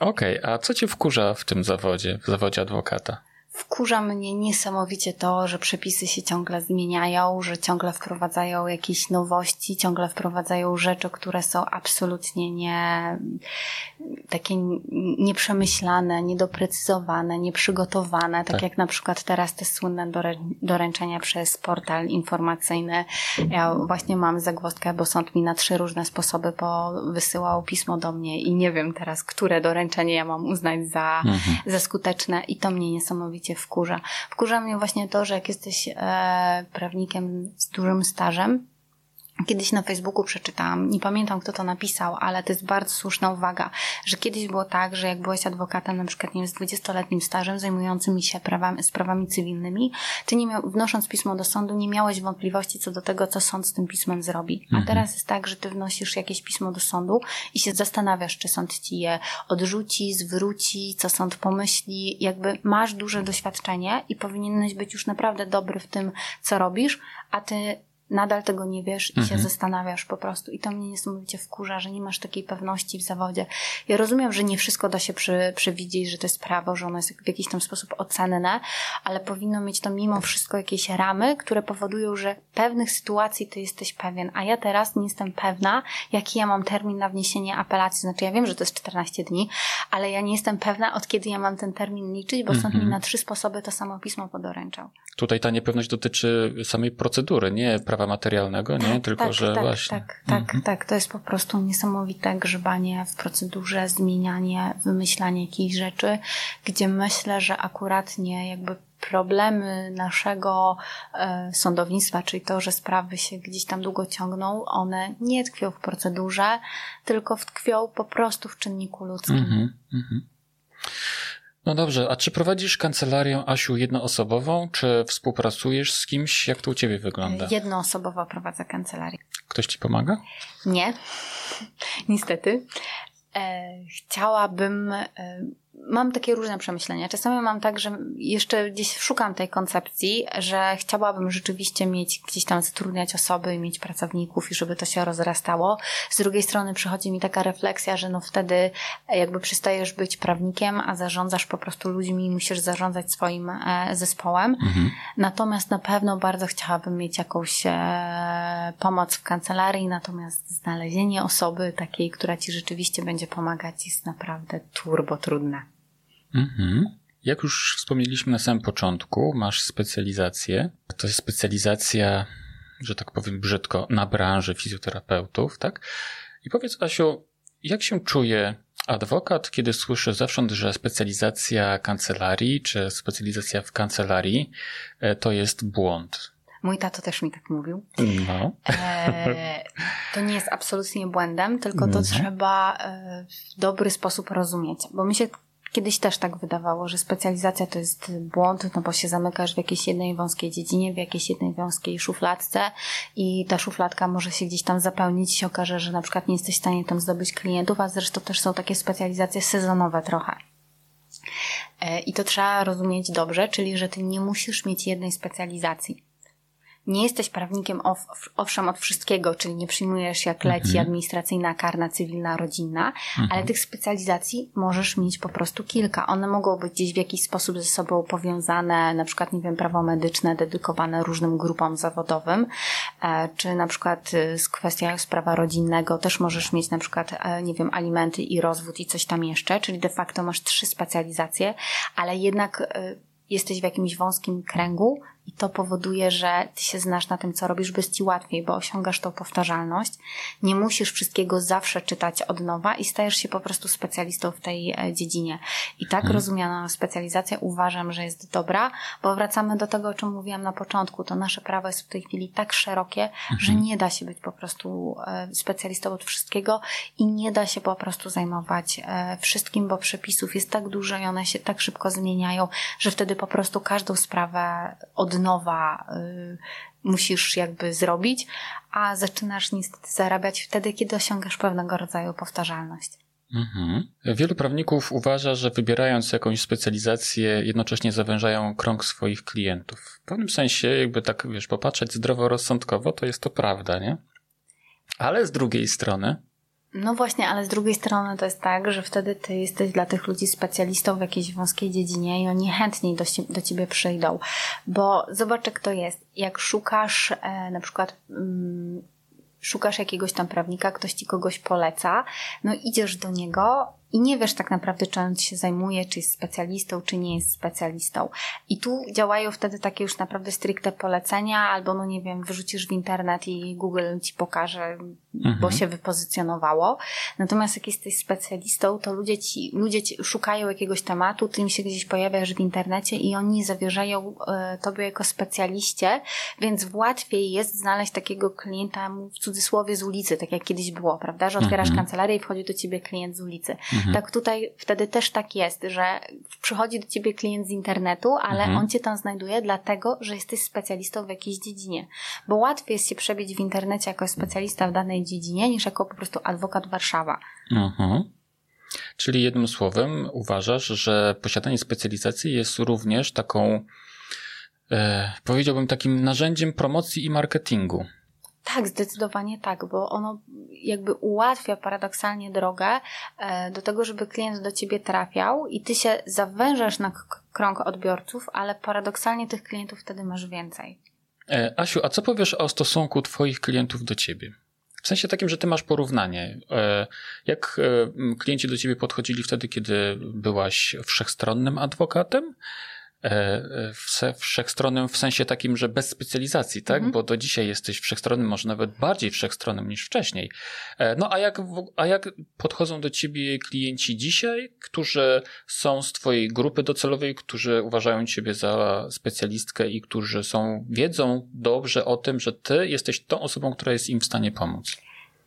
Speaker 1: Okej, okay. a co cię wkurza w tym zawodzie, w zawodzie adwokata?
Speaker 2: Wkurza mnie niesamowicie to, że przepisy się ciągle zmieniają, że ciągle wprowadzają jakieś nowości, ciągle wprowadzają rzeczy, które są absolutnie nie, takie nieprzemyślane, niedoprecyzowane, nieprzygotowane, tak, tak. jak na przykład teraz te słynne doręczenia przez portal informacyjny. Ja właśnie mam zagwozdkę, bo sąd mi na trzy różne sposoby wysyłał pismo do mnie i nie wiem teraz, które doręczenie ja mam uznać za, mhm. za skuteczne i to mnie niesamowicie całkowicie wkurza. Wkurza mnie właśnie to, że jak jesteś e, prawnikiem z dużym stażem, Kiedyś na Facebooku przeczytałam, nie pamiętam kto to napisał, ale to jest bardzo słuszna uwaga, że kiedyś było tak, że jak byłeś adwokatem, na przykład nie wiem, z 20-letnim stażem zajmującym się prawami, sprawami cywilnymi, ty nie miał, wnosząc pismo do sądu, nie miałeś wątpliwości co do tego, co sąd z tym pismem zrobi. A mhm. teraz jest tak, że ty wnosisz jakieś pismo do sądu i się zastanawiasz, czy sąd ci je odrzuci, zwróci, co sąd pomyśli. Jakby masz duże doświadczenie i powinieneś być już naprawdę dobry w tym, co robisz, a ty nadal tego nie wiesz i mhm. się zastanawiasz po prostu. I to mnie niesamowicie wkurza, że nie masz takiej pewności w zawodzie. Ja rozumiem, że nie wszystko da się przy, przewidzieć, że to jest prawo, że ono jest w jakiś tam sposób ocenne, ale powinno mieć to mimo wszystko jakieś ramy, które powodują, że pewnych sytuacji ty jesteś pewien, a ja teraz nie jestem pewna, jaki ja mam termin na wniesienie apelacji. Znaczy ja wiem, że to jest 14 dni, ale ja nie jestem pewna, od kiedy ja mam ten termin liczyć, bo mhm. sąd mi na trzy sposoby to samo pismo podoręczał.
Speaker 1: Tutaj ta niepewność dotyczy samej procedury, nie prawa materialnego, nie? Tak, Tylko,
Speaker 2: tak,
Speaker 1: że
Speaker 2: tak,
Speaker 1: właśnie.
Speaker 2: Tak, tak, mhm. tak. To jest po prostu niesamowite grzebanie w procedurze, zmienianie, wymyślanie jakichś rzeczy, gdzie myślę, że akurat nie jakby problemy naszego e, sądownictwa, czyli to, że sprawy się gdzieś tam długo ciągną, one nie tkwią w procedurze, tylko tkwią po prostu w czynniku ludzkim. Mm -hmm,
Speaker 1: No dobrze, a czy prowadzisz kancelarię Asiu jednoosobową, czy współpracujesz z kimś? Jak to u ciebie wygląda?
Speaker 2: Jednoosobowo prowadzę kancelarię.
Speaker 1: Ktoś ci pomaga?
Speaker 2: Nie, [LAUGHS] niestety. E, chciałabym e, mam takie różne przemyślenia. Czasami mam tak, że jeszcze gdzieś szukam tej koncepcji, że chciałabym rzeczywiście mieć gdzieś tam zatrudniać osoby, mieć pracowników i żeby to się rozrastało. Z drugiej strony przychodzi mi taka refleksja, że no wtedy jakby przestajesz być prawnikiem, a zarządzasz po prostu ludźmi i musisz zarządzać swoim e, zespołem. Mhm. Natomiast na pewno bardzo chciałabym mieć jakąś e, pomoc w kancelarii, natomiast znalezienie osoby takiej, która ci rzeczywiście będzie pomagać jest naprawdę turbo trudne.
Speaker 1: Mhm. Jak już wspomnieliśmy na samym początku, masz specjalizację. To jest specjalizacja, że tak powiem brzydko, na branży fizjoterapeutów, tak? I powiedz, Asiu, jak się czuje adwokat, kiedy słyszy zewsząd, że specjalizacja kancelarii czy specjalizacja w kancelarii e, to jest błąd?
Speaker 2: Mój tato też mi tak mówił.
Speaker 1: No. E,
Speaker 2: to nie jest absolutnie błędem, tylko to no. trzeba e, w dobry sposób rozumieć, bo my się Kiedyś też tak wydawało, że specjalizacja to jest błąd, no bo się zamykasz w jakiejś jednej wąskiej dziedzinie, w jakiejś jednej wąskiej szufladce i ta szufladka może się gdzieś tam zapełnić i się okaże, że na przykład nie jesteś w stanie tam zdobyć klientów, a zresztą też są takie specjalizacje sezonowe trochę. E, I to trzeba rozumieć dobrze, czyli że ty nie musisz mieć jednej specjalizacji nie jesteś prawnikiem owszem od wszystkiego, czyli nie przyjmujesz jak leci mhm. administracyjna, karna, cywilna, rodzinna, mhm. ale tych specjalizacji możesz mieć po prostu kilka. One mogą być gdzieś w jakiś sposób ze sobą powiązane, na przykład, nie wiem, prawo medyczne dedykowane różnym grupom zawodowym, e, czy na przykład y, z kwestią sprawa rodzinnego też możesz mieć na przykład, e, nie wiem, alimenty i rozwód i coś tam jeszcze, czyli de facto masz trzy specjalizacje, ale jednak y, jesteś w jakimś wąskim kręgu, i to powoduje, że ty się znasz na tym, co robisz, by ci łatwiej, bo osiągasz tą powtarzalność. Nie musisz wszystkiego zawsze czytać od nowa i stajesz się po prostu specjalistą w tej e, dziedzinie. I tak hmm. rozumiana specjalizacja uważam, że jest dobra, bo wracamy do tego, o czym mówiłam na początku. To nasze prawo jest w tej chwili tak szerokie, hmm. że nie da się być po prostu e, specjalistą od wszystkiego i nie da się po prostu zajmować e, wszystkim, bo przepisów jest tak dużo i one się tak szybko zmieniają, że wtedy po prostu każdą sprawę od nowa y, musisz jakby zrobić, a zaczynasz niestety zarabiać wtedy, kiedy osiągasz pewnego rodzaju powtarzalność.
Speaker 1: Mhm. Wielu prawników uważa, że wybierając jakąś specjalizację, jednocześnie zawężają krąg swoich klientów. W pewnym sensie, jakby tak, wiesz, popatrzeć zdroworozsądkowo, to jest to prawda, nie? Ale z drugiej strony,
Speaker 2: no właśnie, ale z drugiej strony to jest tak, że wtedy ty jesteś dla tych ludzi specjalistą w jakiejś wąskiej dziedzinie i oni chętniej do, do ciebie przyjdą. Bo zobacz, jak to jest. Jak szukasz e, na przykład. Mm, szukasz jakiegoś tam prawnika, ktoś ci kogoś poleca, no idziesz do niego i nie wiesz tak naprawdę, czy on się zajmuje, czy jest specjalistą, czy nie jest specjalistą. I tu działają wtedy takie już naprawdę stricte polecenia, albo no nie wiem, wyrzucisz w internet i Google ci pokaże, mhm. bo się wypozycjonowało. Natomiast jak jesteś specjalistą, to ludzie ci, ludzie ci szukają jakiegoś tematu, ty im się gdzieś pojawiasz w internecie i oni zawierzają e, tobie jako specjaliście, więc łatwiej jest znaleźć takiego klienta w cudzysłowie z ulicy, tak jak kiedyś było, prawda? Że otwierasz mhm. kancelarię i wchodzi do ciebie klient z ulicy. Mhm. Mhm. Tak tutaj wtedy też tak jest, że przychodzi do ciebie klient z internetu, ale mhm. on cię tam znajduje dlatego, że jesteś specjalistą w jakiejś dziedzinie. Bo łatwiej jest się przebić w internecie jako specjalista w danej dziedzinie, niż jako po prostu adwokat Warszawa.
Speaker 1: Mhm. Czyli jednym słowem uważasz, że posiadanie specjalizacji jest również taką, e, powiedziałbym, takim narzędziem promocji i marketingu.
Speaker 2: Tak, zdecydowanie tak, bo ono jakby ułatwia paradoksalnie drogę e, do tego, żeby klient do ciebie trafiał i ty się zawężasz na krąg odbiorców, ale paradoksalnie tych klientów wtedy masz więcej.
Speaker 1: E, Asiu, a co powiesz o stosunku twoich klientów do ciebie? W sensie takim, że ty masz porównanie. E, jak klienci do ciebie podchodzili wtedy, kiedy byłaś wszechstronnym adwokatem? E, wszechstronnym w sensie takim, że bez specjalizacji, tak? Mhm. Bo do dzisiaj jesteś wszechstronnym, może nawet bardziej wszechstronnym niż wcześniej. E, no a jak, a jak podchodzą do ciebie klienci dzisiaj, którzy są z twojej grupy docelowej, którzy uważają ciebie za specjalistkę i którzy są, wiedzą dobrze o tym, że ty jesteś tą osobą, która jest im w stanie pomóc?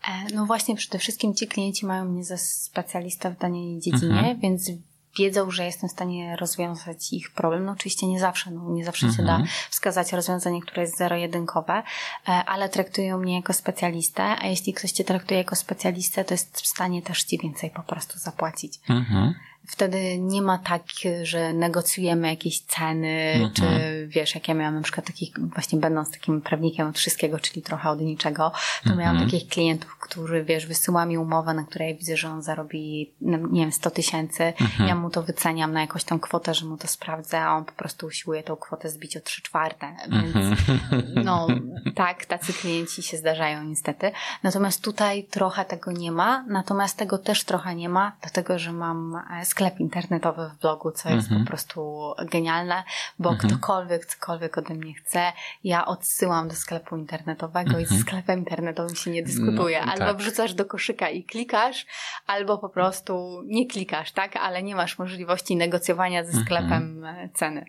Speaker 2: E, no właśnie, przede wszystkim ci klienci mają mnie za specjalistę w danej dziedzinie, mhm. więc wiedzą, że jestem w stanie rozwiązać ich problem. No oczywiście nie zawsze, no nie zawsze mhm. się da mhm. wskazać rozwiązanie, które jest zero-jedynkowe, e, ale traktują mnie jako specjalistę, a jeśli ktoś cię traktuje jako specjalistę, to jest w stanie też ci więcej po prostu zapłacić. Mhm wtedy nie ma tak, że negocjujemy jakieś ceny, mhm. czy wiesz, jak ja miałam na przykład takich, właśnie będąc takim prawnikiem od wszystkiego, czyli trochę od niczego, to mhm. miałam takich klientów, którzy, wiesz, wysyła mi umowę, na której widzę, że on zarobi, no, nie wiem, 100 tysięcy, mhm. ja mu to wyceniam na jakąś tą kwotę, że mu to sprawdzę, a on po prostu usiłuje tą kwotę zbić o 3 czwarte, więc mhm. no, tak, tacy klienci się zdarzają niestety. Natomiast tutaj trochę tego nie ma, natomiast tego też trochę nie ma, dlatego, że mam e, sklep internetowy w blogu, co jest mhm. po prostu genialne, bo mhm. ktokolwiek cokolwiek ode mnie chce, ja odsyłam do sklepu internetowego i z mhm. sklepem internetowym się nie dyskutuje. No, albo tak. wrzucasz do koszyka i klikasz, albo po prostu nie klikasz, tak? Ale nie masz możliwości negocjowania ze sklepem mhm. ceny.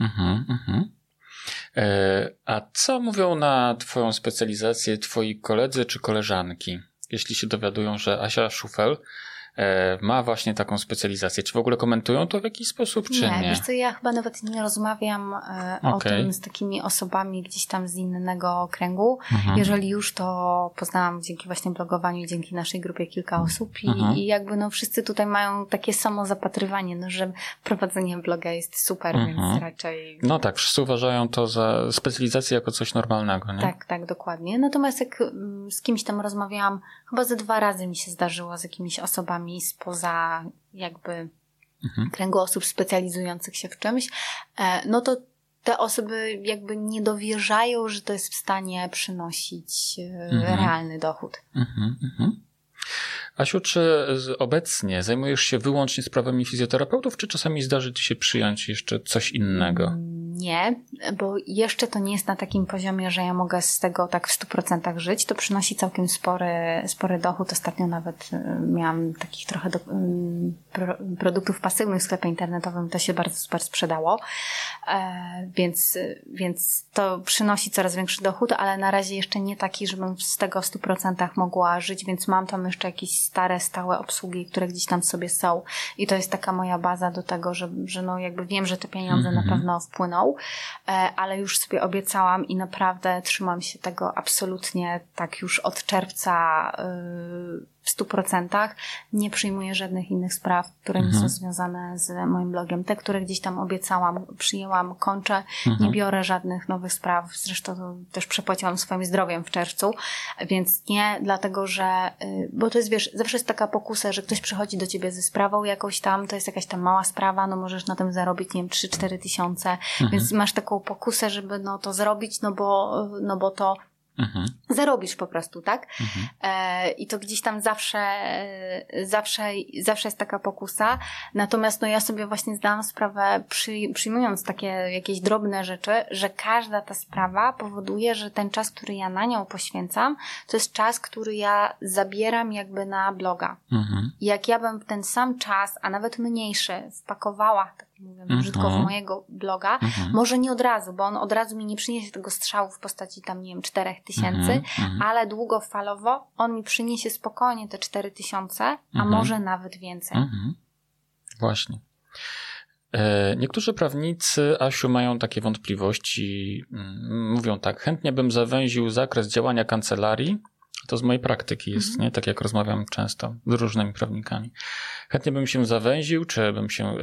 Speaker 2: Mhm,
Speaker 1: mhm. E, a co mówią na Twoją specjalizację Twoi koledzy czy koleżanki, jeśli się dowiadują, że Asia Szufel E, ma właśnie taką specjalizację. Czy w ogóle komentują to w jakiś sposób, czy nie?
Speaker 2: Nie, wiesz co, ja chyba nawet nie rozmawiam okay. E, o tym z takimi osobami gdzieś tam z innego kręgu. Mhm. Jeżeli już, to poznałam dzięki właśnie blogowaniu, dzięki naszej grupie kilka osób i, mhm. i jakby no wszyscy tutaj mają takie samo zapatrywanie, no że prowadzenie bloga jest super, mhm. więc raczej...
Speaker 1: No tak, wszyscy uważają to za specjalizację jako coś normalnego, nie?
Speaker 2: Tak, tak, dokładnie. Natomiast jak mm, z kimś tam rozmawiałam, chyba ze dwa razy mi się zdarzyło z jakimiś osobami spoza jakby mhm. kręgu osób specjalizujących się w czymś, e, no to te osoby jakby nie dowierzają, że to jest w stanie przynosić e, mhm. realny dochód. Mhm, mhm.
Speaker 1: Asiu, czy obecnie zajmujesz się wyłącznie sprawami fizjoterapeutów, czy czasami zdarzy ci się przyjąć jeszcze coś innego?
Speaker 2: Nie, bo jeszcze to nie jest na takim poziomie, że ja mogę z tego tak w 100% żyć. To przynosi całkiem spory, spory dochód. Ostatnio nawet y, miałam takich trochę do, mm, pro, produktów pasywnych w sklepie internetowym. To się bardzo super sprzedało. E, więc, więc to przynosi coraz większy dochód, ale na razie jeszcze nie taki, żebym z tego w 100% mogła żyć, więc mam tam jeszcze jakieś stare, stałe obsługi, które gdzieś tam sobie są. I to jest taka moja baza do tego, że, że no jakby wiem, że te pieniądze mm -hmm. na mhm. pewno wpłyną. E, ale już sobie obiecałam i naprawdę trzymam się tego absolutnie tak już od czerwca y, w stu procentach. Nie przyjmuję żadnych innych spraw, które mhm. nie są związane z moim blogiem. Te, które gdzieś tam obiecałam, przyjęłam, kończę. Mhm. Nie biorę żadnych nowych spraw. Zresztą też przepłaciłam swoim zdrowiem w czerwcu, więc nie, dlatego że, y, bo to jest, wiesz, zawsze jest taka pokusa, że ktoś przychodzi do ciebie ze sprawą jakąś tam, to jest jakaś tam mała sprawa, no możesz na tym zarobić, nie wiem, 3-4 tysiące, mhm. więc masz taką pokusę, żeby no to zrobić, no bo, no bo to Mhm. Zarobisz po prostu, tak? Mhm. E, I to gdzieś tam zawsze, zawsze, zawsze jest taka pokusa. Natomiast no ja sobie właśnie zdałam sprawę, przy, przyjmując takie jakieś drobne rzeczy, że każda ta sprawa powoduje, że ten czas, który ja na nią poświęcam, to jest czas, który ja zabieram jakby na bloga. Mhm. I jak ja bym ten sam czas, a nawet mniejszy, wpakowała mówiąc mm -hmm. brzydko, w mojego bloga. Mm -hmm. Może nie od razu, bo on od razu mi nie przyniesie tego strzału w postaci tam, nie wiem, 4 tysięcy, mm -hmm. ale długofalowo on mi przyniesie spokojnie te 4 tysiące, a mhm. może nawet więcej. Mhm.
Speaker 1: Właśnie. E, niektórzy prawnicy, Asiu, mają takie wątpliwości. Mm, mówią tak, chętnie bym zawęził zakres działania kancelarii, To z mojej praktyki jest, mhm. nie? Tak jak rozmawiam często z różnymi prawnikami. Chętnie bym się zawęził, czy bym się e,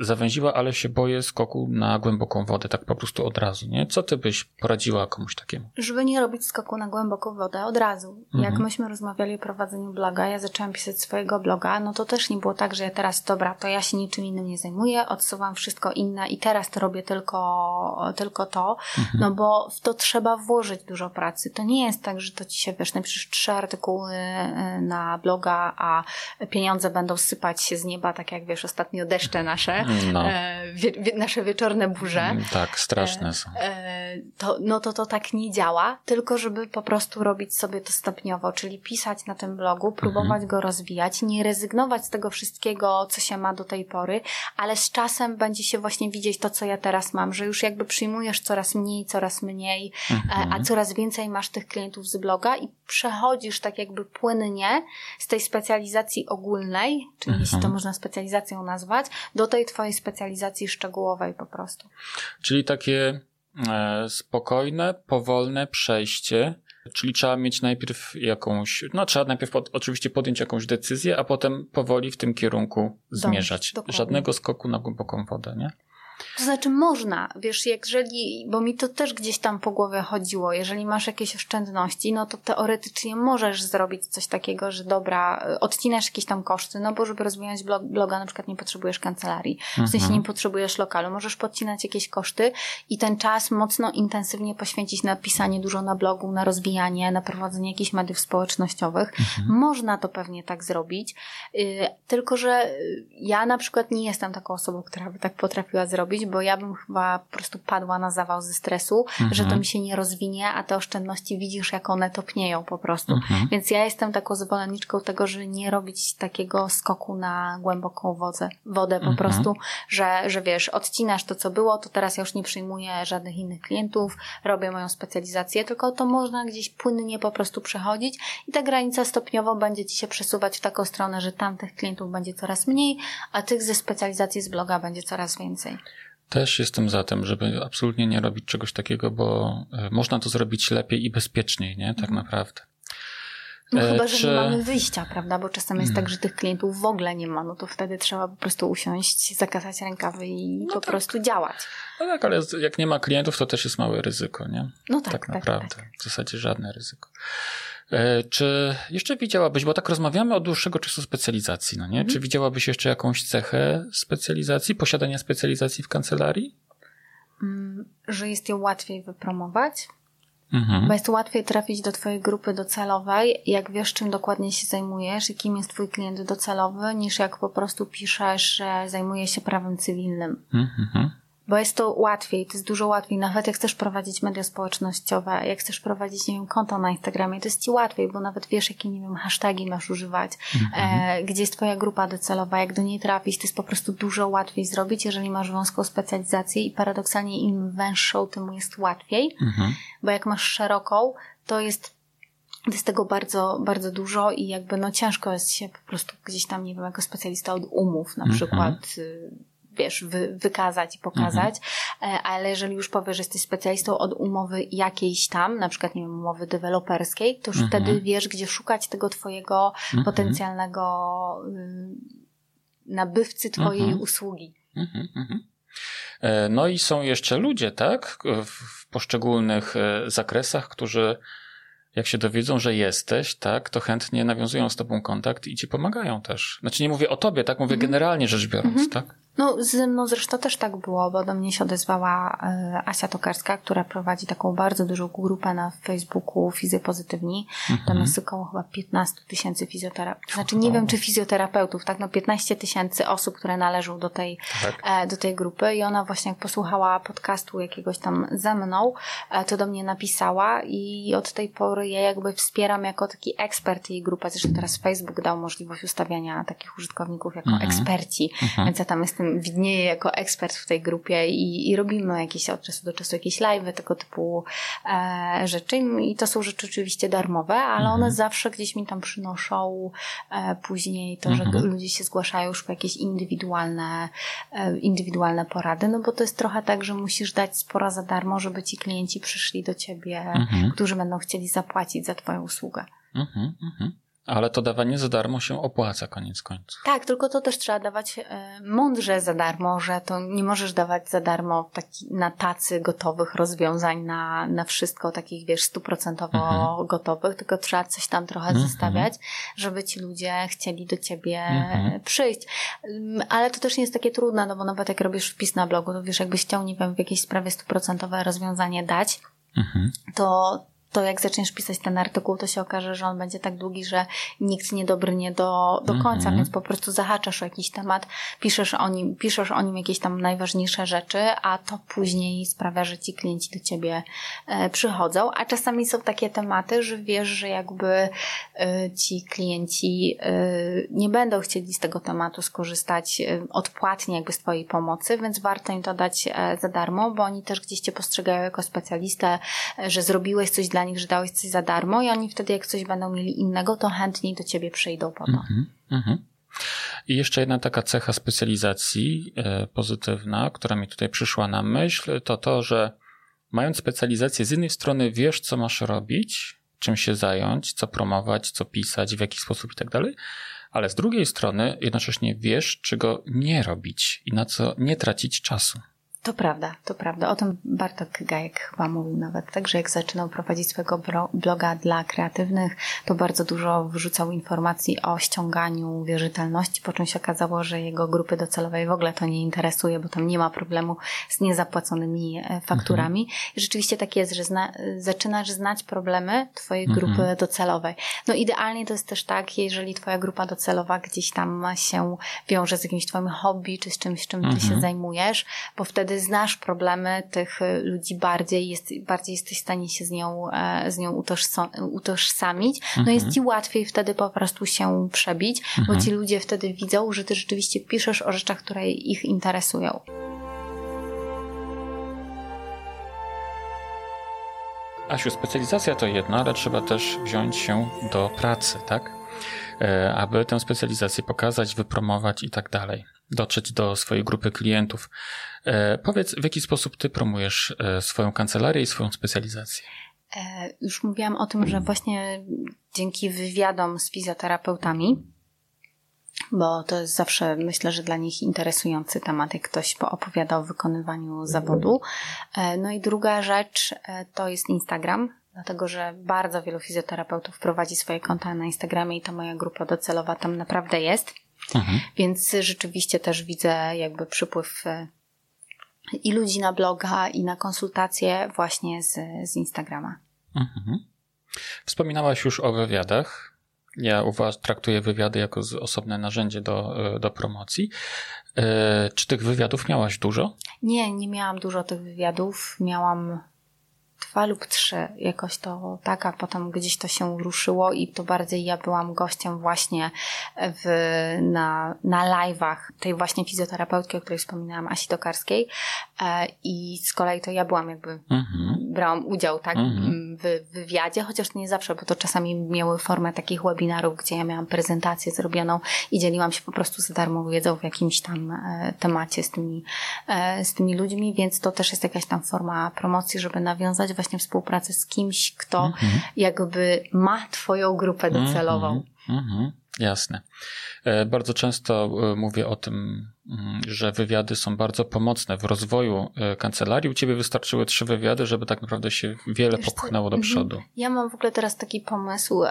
Speaker 1: zawęziła, ale się boję skoku na głęboką wodę, tak po prostu od razu, nie? Co ty byś poradziła komuś takiemu?
Speaker 2: Żeby nie robić skoku na głęboką wodę od razu. Mhm. Jak myśmy rozmawiali o prowadzeniu bloga, ja zaczęłam pisać swojego bloga, no to też nie było tak, że ja teraz, dobra, to ja się niczym innym nie zajmuję, odsuwam wszystko inne i teraz to robię tylko, tylko to, mhm. no bo w to trzeba włożyć dużo pracy. To nie jest tak, że to ci się, wiesz, napiszesz trzy artykuły e, na bloga, a pieniądze będą sypać się z nieba, tak jak wiesz, ostatnio deszcze nasze, no. e, wie, wie, nasze wieczorne burze. Mm,
Speaker 1: tak, straszne są. E,
Speaker 2: e, to, no to to tak nie działa, tylko żeby po prostu robić sobie to stopniowo, czyli pisać na tym blogu, próbować mhm. go rozwijać, nie rezygnować z tego wszystkiego, co się ma do tej pory, ale z czasem będzie się właśnie widzieć to, co ja teraz mam, że już jakby przyjmujesz coraz mniej, coraz mniej, mhm. a coraz więcej masz tych klientów z bloga i przechodzisz tak jakby płynnie z tej specjalizacji ogólnej, czyli mhm. jeśli to można specjalizacją nazwać, do tej twojej specjalizacji szczegółowej po prostu.
Speaker 1: Czyli takie e, spokojne, powolne przejście Czyli trzeba mieć najpierw jakąś, no trzeba najpierw pod, oczywiście podjąć jakąś decyzję, a potem powoli w tym kierunku zmierzać. Żadnego skoku na głęboką wodę, nie?
Speaker 2: To znaczy można, wiesz, jeżeli, bo mi to też gdzieś tam po głowie chodziło, jeżeli masz jakieś oszczędności, no to teoretycznie możesz zrobić coś takiego, że dobra, odcinasz jakieś tam koszty, no bo żeby rozwijać blog, bloga na przykład nie potrzebujesz kancelarii, w sensie mhm. nie potrzebujesz lokalu, możesz podcinać jakieś koszty i ten czas mocno intensywnie poświęcić na pisanie dużo na blogu, na rozwijanie, na prowadzenie jakichś mediów społecznościowych. Mhm. Można to pewnie tak zrobić, yy, tylko że ja na przykład nie jestem taką osobą, która by tak potrafiła zrobić, bo ja bym chyba po prostu padła na zawał ze stresu, mhm. że to mi się nie rozwinie, a te oszczędności widzisz, jak one topnieją po prostu. Mhm. Więc ja jestem taką zwolenniczką tego, że nie robić takiego skoku na głęboką wodę, wodę po mhm. prostu, że, że wiesz, odcinasz to, co było, to teraz ja już nie przyjmuję żadnych innych klientów, robię moją specjalizację, tylko to można gdzieś płynnie po prostu przechodzić i ta granica stopniowo będzie ci się przesuwać w taką stronę, że tamtych klientów będzie coraz mniej, a tych ze specjalizacji z bloga będzie coraz więcej.
Speaker 1: Też jestem za tym, żeby absolutnie nie robić czegoś takiego, bo e, można to zrobić lepiej i bezpieczniej, nie? Tak mhm. naprawdę.
Speaker 2: No chyba, e, że Czy... nie mamy wyjścia, prawda? Bo czasem jest tak, hmm. że tych klientów w ogóle nie ma, no to wtedy trzeba po prostu usiąść, zakasać rękawy i no po tak. prostu działać.
Speaker 1: No tak, ale jak nie ma klientów, to też jest małe ryzyko, nie?
Speaker 2: No tak.
Speaker 1: Tak,
Speaker 2: tak
Speaker 1: naprawdę.
Speaker 2: Tak.
Speaker 1: W zasadzie żadne ryzyko. E, czy jeszcze widziałabyś, bo tak rozmawiamy od dłuższego czasu specjalizacji, no nie? Mhm. Czy widziałabyś jeszcze jakąś cechę specjalizacji, posiadania specjalizacji w kancelarii?
Speaker 2: Mm, że jest ją łatwiej wypromować, mhm. bo jest łatwiej trafić do Twojej grupy docelowej, jak wiesz, czym dokładnie się zajmujesz i kim jest Twój klient docelowy, niż jak po prostu piszesz, że zajmuje się prawem cywilnym. Mhm bo jest to łatwiej, to jest dużo łatwiej. Nawet jak chcesz prowadzić media społecznościowe, jak chcesz prowadzić, nie wiem, konto na Instagramie, to jest ci łatwiej, bo nawet wiesz, jakie, nie wiem, hasztagi masz używać, mhm. e, gdzie jest twoja grupa docelowa, jak do niej trafić, to jest po prostu dużo łatwiej zrobić, jeżeli masz wąską specjalizację i paradoksalnie im węższą, tym jest łatwiej, mhm. bo jak masz szeroką, to jest jest tego bardzo, bardzo dużo i jakby no ciężko jest się po prostu gdzieś tam, nie wiem, jako specjalista od umów na mhm. przykład y, wiesz, wy, wykazać i pokazać, mhm. E, ale jeżeli już powiesz, że jesteś specjalistą od umowy jakiejś tam, na przykład, nie wiem, umowy deweloperskiej, to już mhm. wtedy wiesz, gdzie szukać tego twojego mhm. potencjalnego y, nabywcy twojej mhm. usługi.
Speaker 1: Mhm, mhm. E, no i są jeszcze ludzie, tak, w poszczególnych e, zakresach, którzy jak się dowiedzą, że jesteś, tak, to chętnie nawiązują z tobą kontakt i ci pomagają też. Znaczy nie mówię o tobie, tak, mówię generalnie rzecz biorąc, tak?
Speaker 2: No, ze mną zresztą też tak było, bo do mnie się odezwała e, Asia Tokarska, która prowadzi taką bardzo dużą grupę na Facebooku Fizjopozytywni. Mhm. Tam jest około chyba 15 tysięcy fizjoterapeutów. Znaczy nie wiem, czy fizjoterapeutów, tak? No 15 tysięcy osób, które należą do tej, tak. E, do tej grupy i ona właśnie jak posłuchała podcastu jakiegoś tam ze mną, e, to do mnie napisała i od tej pory ja jakby wspieram jako taki ekspert jej grupy. Zresztą teraz Facebook dał możliwość ustawiania takich użytkowników jako mhm. eksperci, mhm. więc ja tam jestem widnieję jako ekspert w tej grupie i, i robimy jakieś od czasu do czasu jakieś live, tego typu e, rzeczy. I to są rzeczy oczywiście darmowe, ale mhm. one zawsze gdzieś mi tam przynoszą e, później to, że mhm. ludzie się zgłaszają już po jakieś indywidualne, e, indywidualne porady, no bo to jest trochę tak, że musisz dać spora za darmo, żeby ci klienci przyszli do ciebie, mhm. którzy będą chcieli zapłacić za twoją usługę.
Speaker 1: Mhm, mhm. Ale to dawanie za darmo się opłaca koniec końców.
Speaker 2: Tak, tylko to też trzeba dawać e, mądrze za darmo, że to nie możesz dawać za darmo taki, na tacy gotowych rozwiązań na, na wszystko, takich wiesz, stuprocentowo mhm. gotowych, tylko trzeba coś tam trochę mhm. zostawiać, żeby ci ludzie chcieli do ciebie mhm. przyjść. Mm, ale to też nie jest takie trudne, no bo nawet jak robisz wpis na blogu, to wiesz, jakbyś chciał, nie wiem, w jakiejś sprawie stuprocentowe rozwiązanie dać, mhm. to to jak zaczniesz pisać ten artykuł, to się okaże, że on będzie tak długi, że nikt nie dobrnie do, do końca, mm -hmm. więc po prostu zahaczasz o jakiś temat, piszesz o nim, piszesz o nim jakieś tam najważniejsze rzeczy, a to później sprawia, że ci klienci do ciebie e, przychodzą, a czasami są takie tematy, że wiesz, że jakby e, ci klienci e, nie będą chcieli z tego tematu skorzystać e, odpłatnie jakby z twojej pomocy, więc warto im to dać e, za darmo, bo oni też gdzieś cię postrzegają jako specjalistę, e, że zrobiłeś coś dla nich, że dałeś coś za darmo i oni wtedy, jak coś będą mieli innego, to chętniej do ciebie przyjdą po to. Mm -hmm.
Speaker 1: I jeszcze jedna taka cecha specjalizacji e, pozytywna, która mi tutaj przyszła na myśl, to to, że mając specjalizację, z jednej strony wiesz, co masz robić, czym się zająć, co promować, co pisać, w jaki sposób i tak dalej, ale z drugiej strony jednocześnie wiesz, czego nie robić i na co nie tracić czasu.
Speaker 2: To prawda, to prawda. O tym Bartok Gajek chyba mówił nawet, tak, że jak zaczynał prowadzić swojego bloga dla kreatywnych, to bardzo dużo wrzucał informacji o ściąganiu wierzytelności, po czym się okazało, że jego grupy docelowej w ogóle to nie interesuje, bo tam nie ma problemu z niezapłaconymi e, fakturami. Mhm. I rzeczywiście tak jest, że zna, zaczynasz znać problemy twojej mhm. grupy docelowej. No idealnie to jest też tak, jeżeli twoja grupa docelowa gdzieś tam się wiąże z jakimś twoim hobby, czy z czymś, czym ty mhm. się zajmujesz, bo wtedy znasz problemy tych y, ludzi bardziej, jest, bardziej jesteś w stanie się z nią, e, z nią utożsamić, no mhm. jest ci łatwiej wtedy po prostu się przebić, mhm. bo ci ludzie wtedy widzą, że ty rzeczywiście piszesz o rzeczach, które ich interesują.
Speaker 1: Asiu, specjalizacja to jedno, ale trzeba też wziąć się do pracy, tak? E, aby tę specjalizację pokazać, wypromować i tak dalej dotrzeć do swojej grupy klientów. E, powiedz, w jaki sposób ty promujesz e, swoją kancelarię i swoją specjalizację?
Speaker 2: E, już mówiłam o tym, że właśnie dzięki wywiadom z fizjoterapeutami, bo to jest zawsze, myślę, że dla nich interesujący temat, jak ktoś opowiada o wykonywaniu zawodu. No i druga rzecz to jest Instagram, dlatego że bardzo wielu fizjoterapeutów prowadzi swoje konta na Instagramie i ta moja grupa docelowa tam naprawdę jest. Mhm. Więc rzeczywiście też widzę jakby przypływ e, i ludzi na bloga, i na konsultacje właśnie z, z Instagrama. Mhm.
Speaker 1: Wspominałaś już o wywiadach. Ja uważam, traktuję wywiady jako osobne narzędzie do, e, do promocji. E, czy tych wywiadów miałaś dużo?
Speaker 2: Nie, nie miałam dużo tych wywiadów. Miałam dwa lub trzy, jakoś to tak, a potem gdzieś to się ruszyło i to bardziej ja byłam gościem właśnie w, na, na live'ach tej właśnie fizjoterapeutki, o której wspominałam, Asi Tokarskiej e, i z kolei to ja byłam jakby, mhm. brałam udział tak mhm. w, wywiadzie, chociaż nie zawsze, bo to czasami miały formę takich webinarów, gdzie ja miałam prezentację zrobioną i dzieliłam się po prostu za darmo wiedzą w jakimś tam e, temacie z tymi, e, z tymi ludźmi, więc to też jest jakaś tam forma promocji, żeby nawiązać właśnie współpracę z kimś, kto mhm. jakby ma twoją grupę docelową.
Speaker 1: Mhm. Mhm. Jasne. E, bardzo często e, mówię o tym, że wywiady są bardzo pomocne w rozwoju e, kancelarii. U ciebie wystarczyły trzy wywiady, żeby tak naprawdę się wiele popchnęło do mhm. przodu.
Speaker 2: Ja mam w ogóle teraz taki pomysł,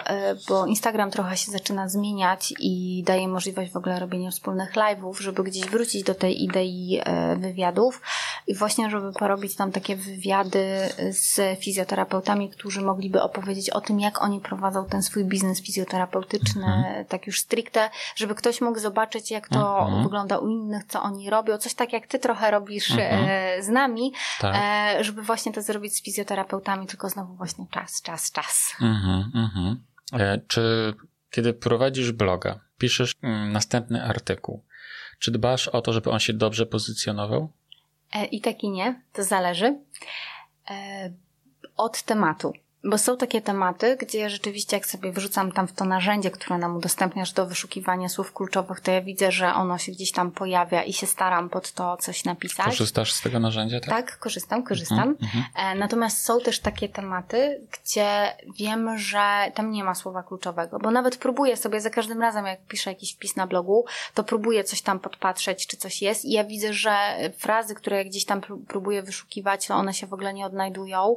Speaker 2: bo Instagram trochę się zaczyna zmieniać i daje możliwość w ogóle robienia wspólnych live'ów, żeby gdzieś wrócić do tej idei wywiadów i właśnie, żeby porobić tam takie wywiady z fizjoterapeutami, którzy mogliby opowiedzieć o tym, jak oni prowadzą ten swój biznes fizjoterapeutyczny, mhm. tak już stricte, żeby ktoś mógł zobaczyć, jak to mhm. wygląda u innych, co oni robią, coś tak jak ty trochę robisz mhm. E, z nami, tak. E, żeby właśnie to zrobić z fizjoterapeutami, tylko znowu właśnie czas, czas, czas. Mhm,
Speaker 1: mhm. E, czy kiedy prowadzisz bloga, piszesz mm, następny artykuł, czy dbasz o to, żeby on się dobrze pozycjonował?
Speaker 2: I tak i nie, to zależy od tematu Bo są takie tematy, gdzie rzeczywiście jak sobie wrzucam tam w to narzędzie, które nam udostępniasz do wyszukiwania słów kluczowych, to ja widzę, że ono się gdzieś tam pojawia i się staram pod to coś napisać.
Speaker 1: Korzystasz z tego narzędzia, tak?
Speaker 2: Tak, korzystam, korzystam. Mhm, mhm. E, Natomiast są też takie tematy, gdzie wiem, że tam nie ma słowa kluczowego, bo nawet próbuję sobie za każdym razem, jak piszę jakiś wpis na blogu, to próbuję coś tam podpatrzeć, czy coś jest i ja widzę, że frazy, które gdzieś tam próbuję wyszukiwać, to one się w ogóle nie odnajdują,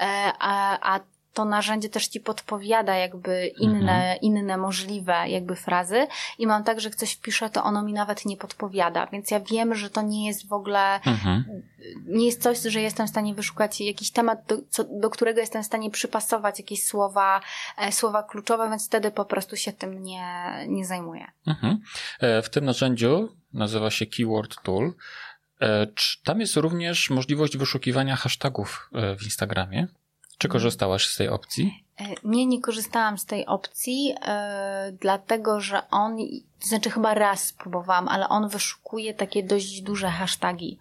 Speaker 2: e, a, a to narzędzie też ci podpowiada jakby inne, mhm. inne możliwe jakby frazy i mam tak, że jak coś wpiszę, to ono mi nawet nie podpowiada, więc ja wiem, że to nie jest w ogóle, mhm. nie jest coś, że jestem w stanie wyszukać jakiś temat, do, co, do którego jestem w stanie przypasować jakieś słowa, e, słowa kluczowe, więc wtedy po prostu się tym nie, nie zajmuję.
Speaker 1: Mhm. E, w tym narzędziu nazywa się Keyword Tool. E, tam jest również możliwość wyszukiwania hashtagów w Instagramie. Czy korzystałaś z tej opcji?
Speaker 2: E, nie, nie korzystałam z tej opcji, yy, dlatego że on, to znaczy chyba raz spróbowałam, ale on wyszukuje takie dość duże hasztagi.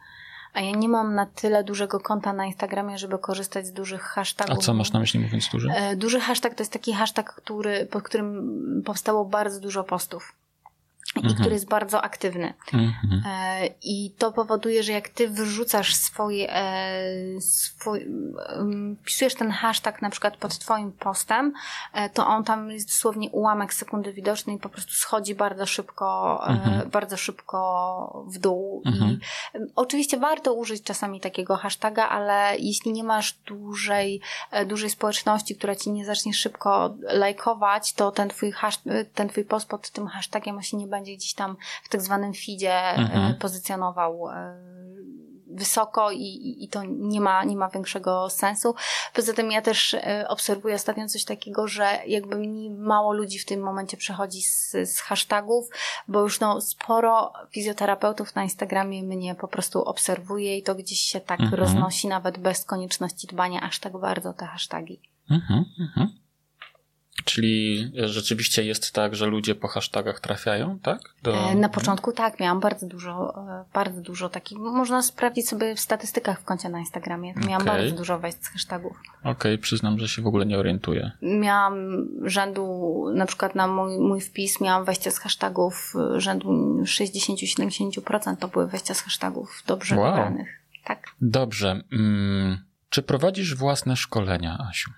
Speaker 2: A ja nie mam na tyle dużego konta na Instagramie, żeby korzystać z dużych hashtagów.
Speaker 1: A co masz na myśli mówiąc duży?
Speaker 2: Yy, duży hashtag to jest taki hashtag, który, pod którym powstało bardzo dużo postów i mhm. który jest bardzo aktywny. Mhm. E, I to powoduje, że jak ty wrzucasz swoje, e, swój, pisujesz ten hashtag na przykład pod twoim postem, e, to on tam jest dosłownie ułamek sekundy widoczny i po prostu schodzi bardzo szybko, mhm. bardzo szybko w dół. I oczywiście warto użyć czasami takiego hashtaga, ale jeśli nie masz dużej, dużej społeczności, która ci nie zacznie szybko lajkować, to ten twój, hash, ten twój post pod tym hashtagiem się nie będzie będzie gdzieś tam w tak zwanym feedzie e, mhm. pozycjonował e, wysoko i, i to nie ma, nie ma większego sensu. Poza tym ja też e, obserwuję ostatnio coś takiego, że jakby mi mało ludzi w tym momencie przechodzi z, z hashtagów, bo już no sporo fizjoterapeutów na Instagramie mnie po prostu obserwuje i to gdzieś się tak mhm. roznosi nawet bez konieczności dbania aż tak bardzo te hasztagi. Mhm, mhm.
Speaker 1: Czyli rzeczywiście jest tak, że ludzie po hashtagach trafiają, tak?
Speaker 2: Do... E, na początku tak, miałam bardzo dużo, e, bardzo dużo takich. Można sprawdzić sobie w statystykach w koncie na Instagramie. Miałam okay. bardzo dużo wejść z hashtagów.
Speaker 1: Okej, okay, przyznam, że się w ogóle nie orientuję.
Speaker 2: Miałam rzędu, na przykład na mój, mój wpis miałam wejście z hashtagów rzędu 60-70% to były wejścia z hashtagów dobrze wow. wybranych. Tak.
Speaker 1: Dobrze. Hmm. Czy prowadzisz własne szkolenia, Asiu?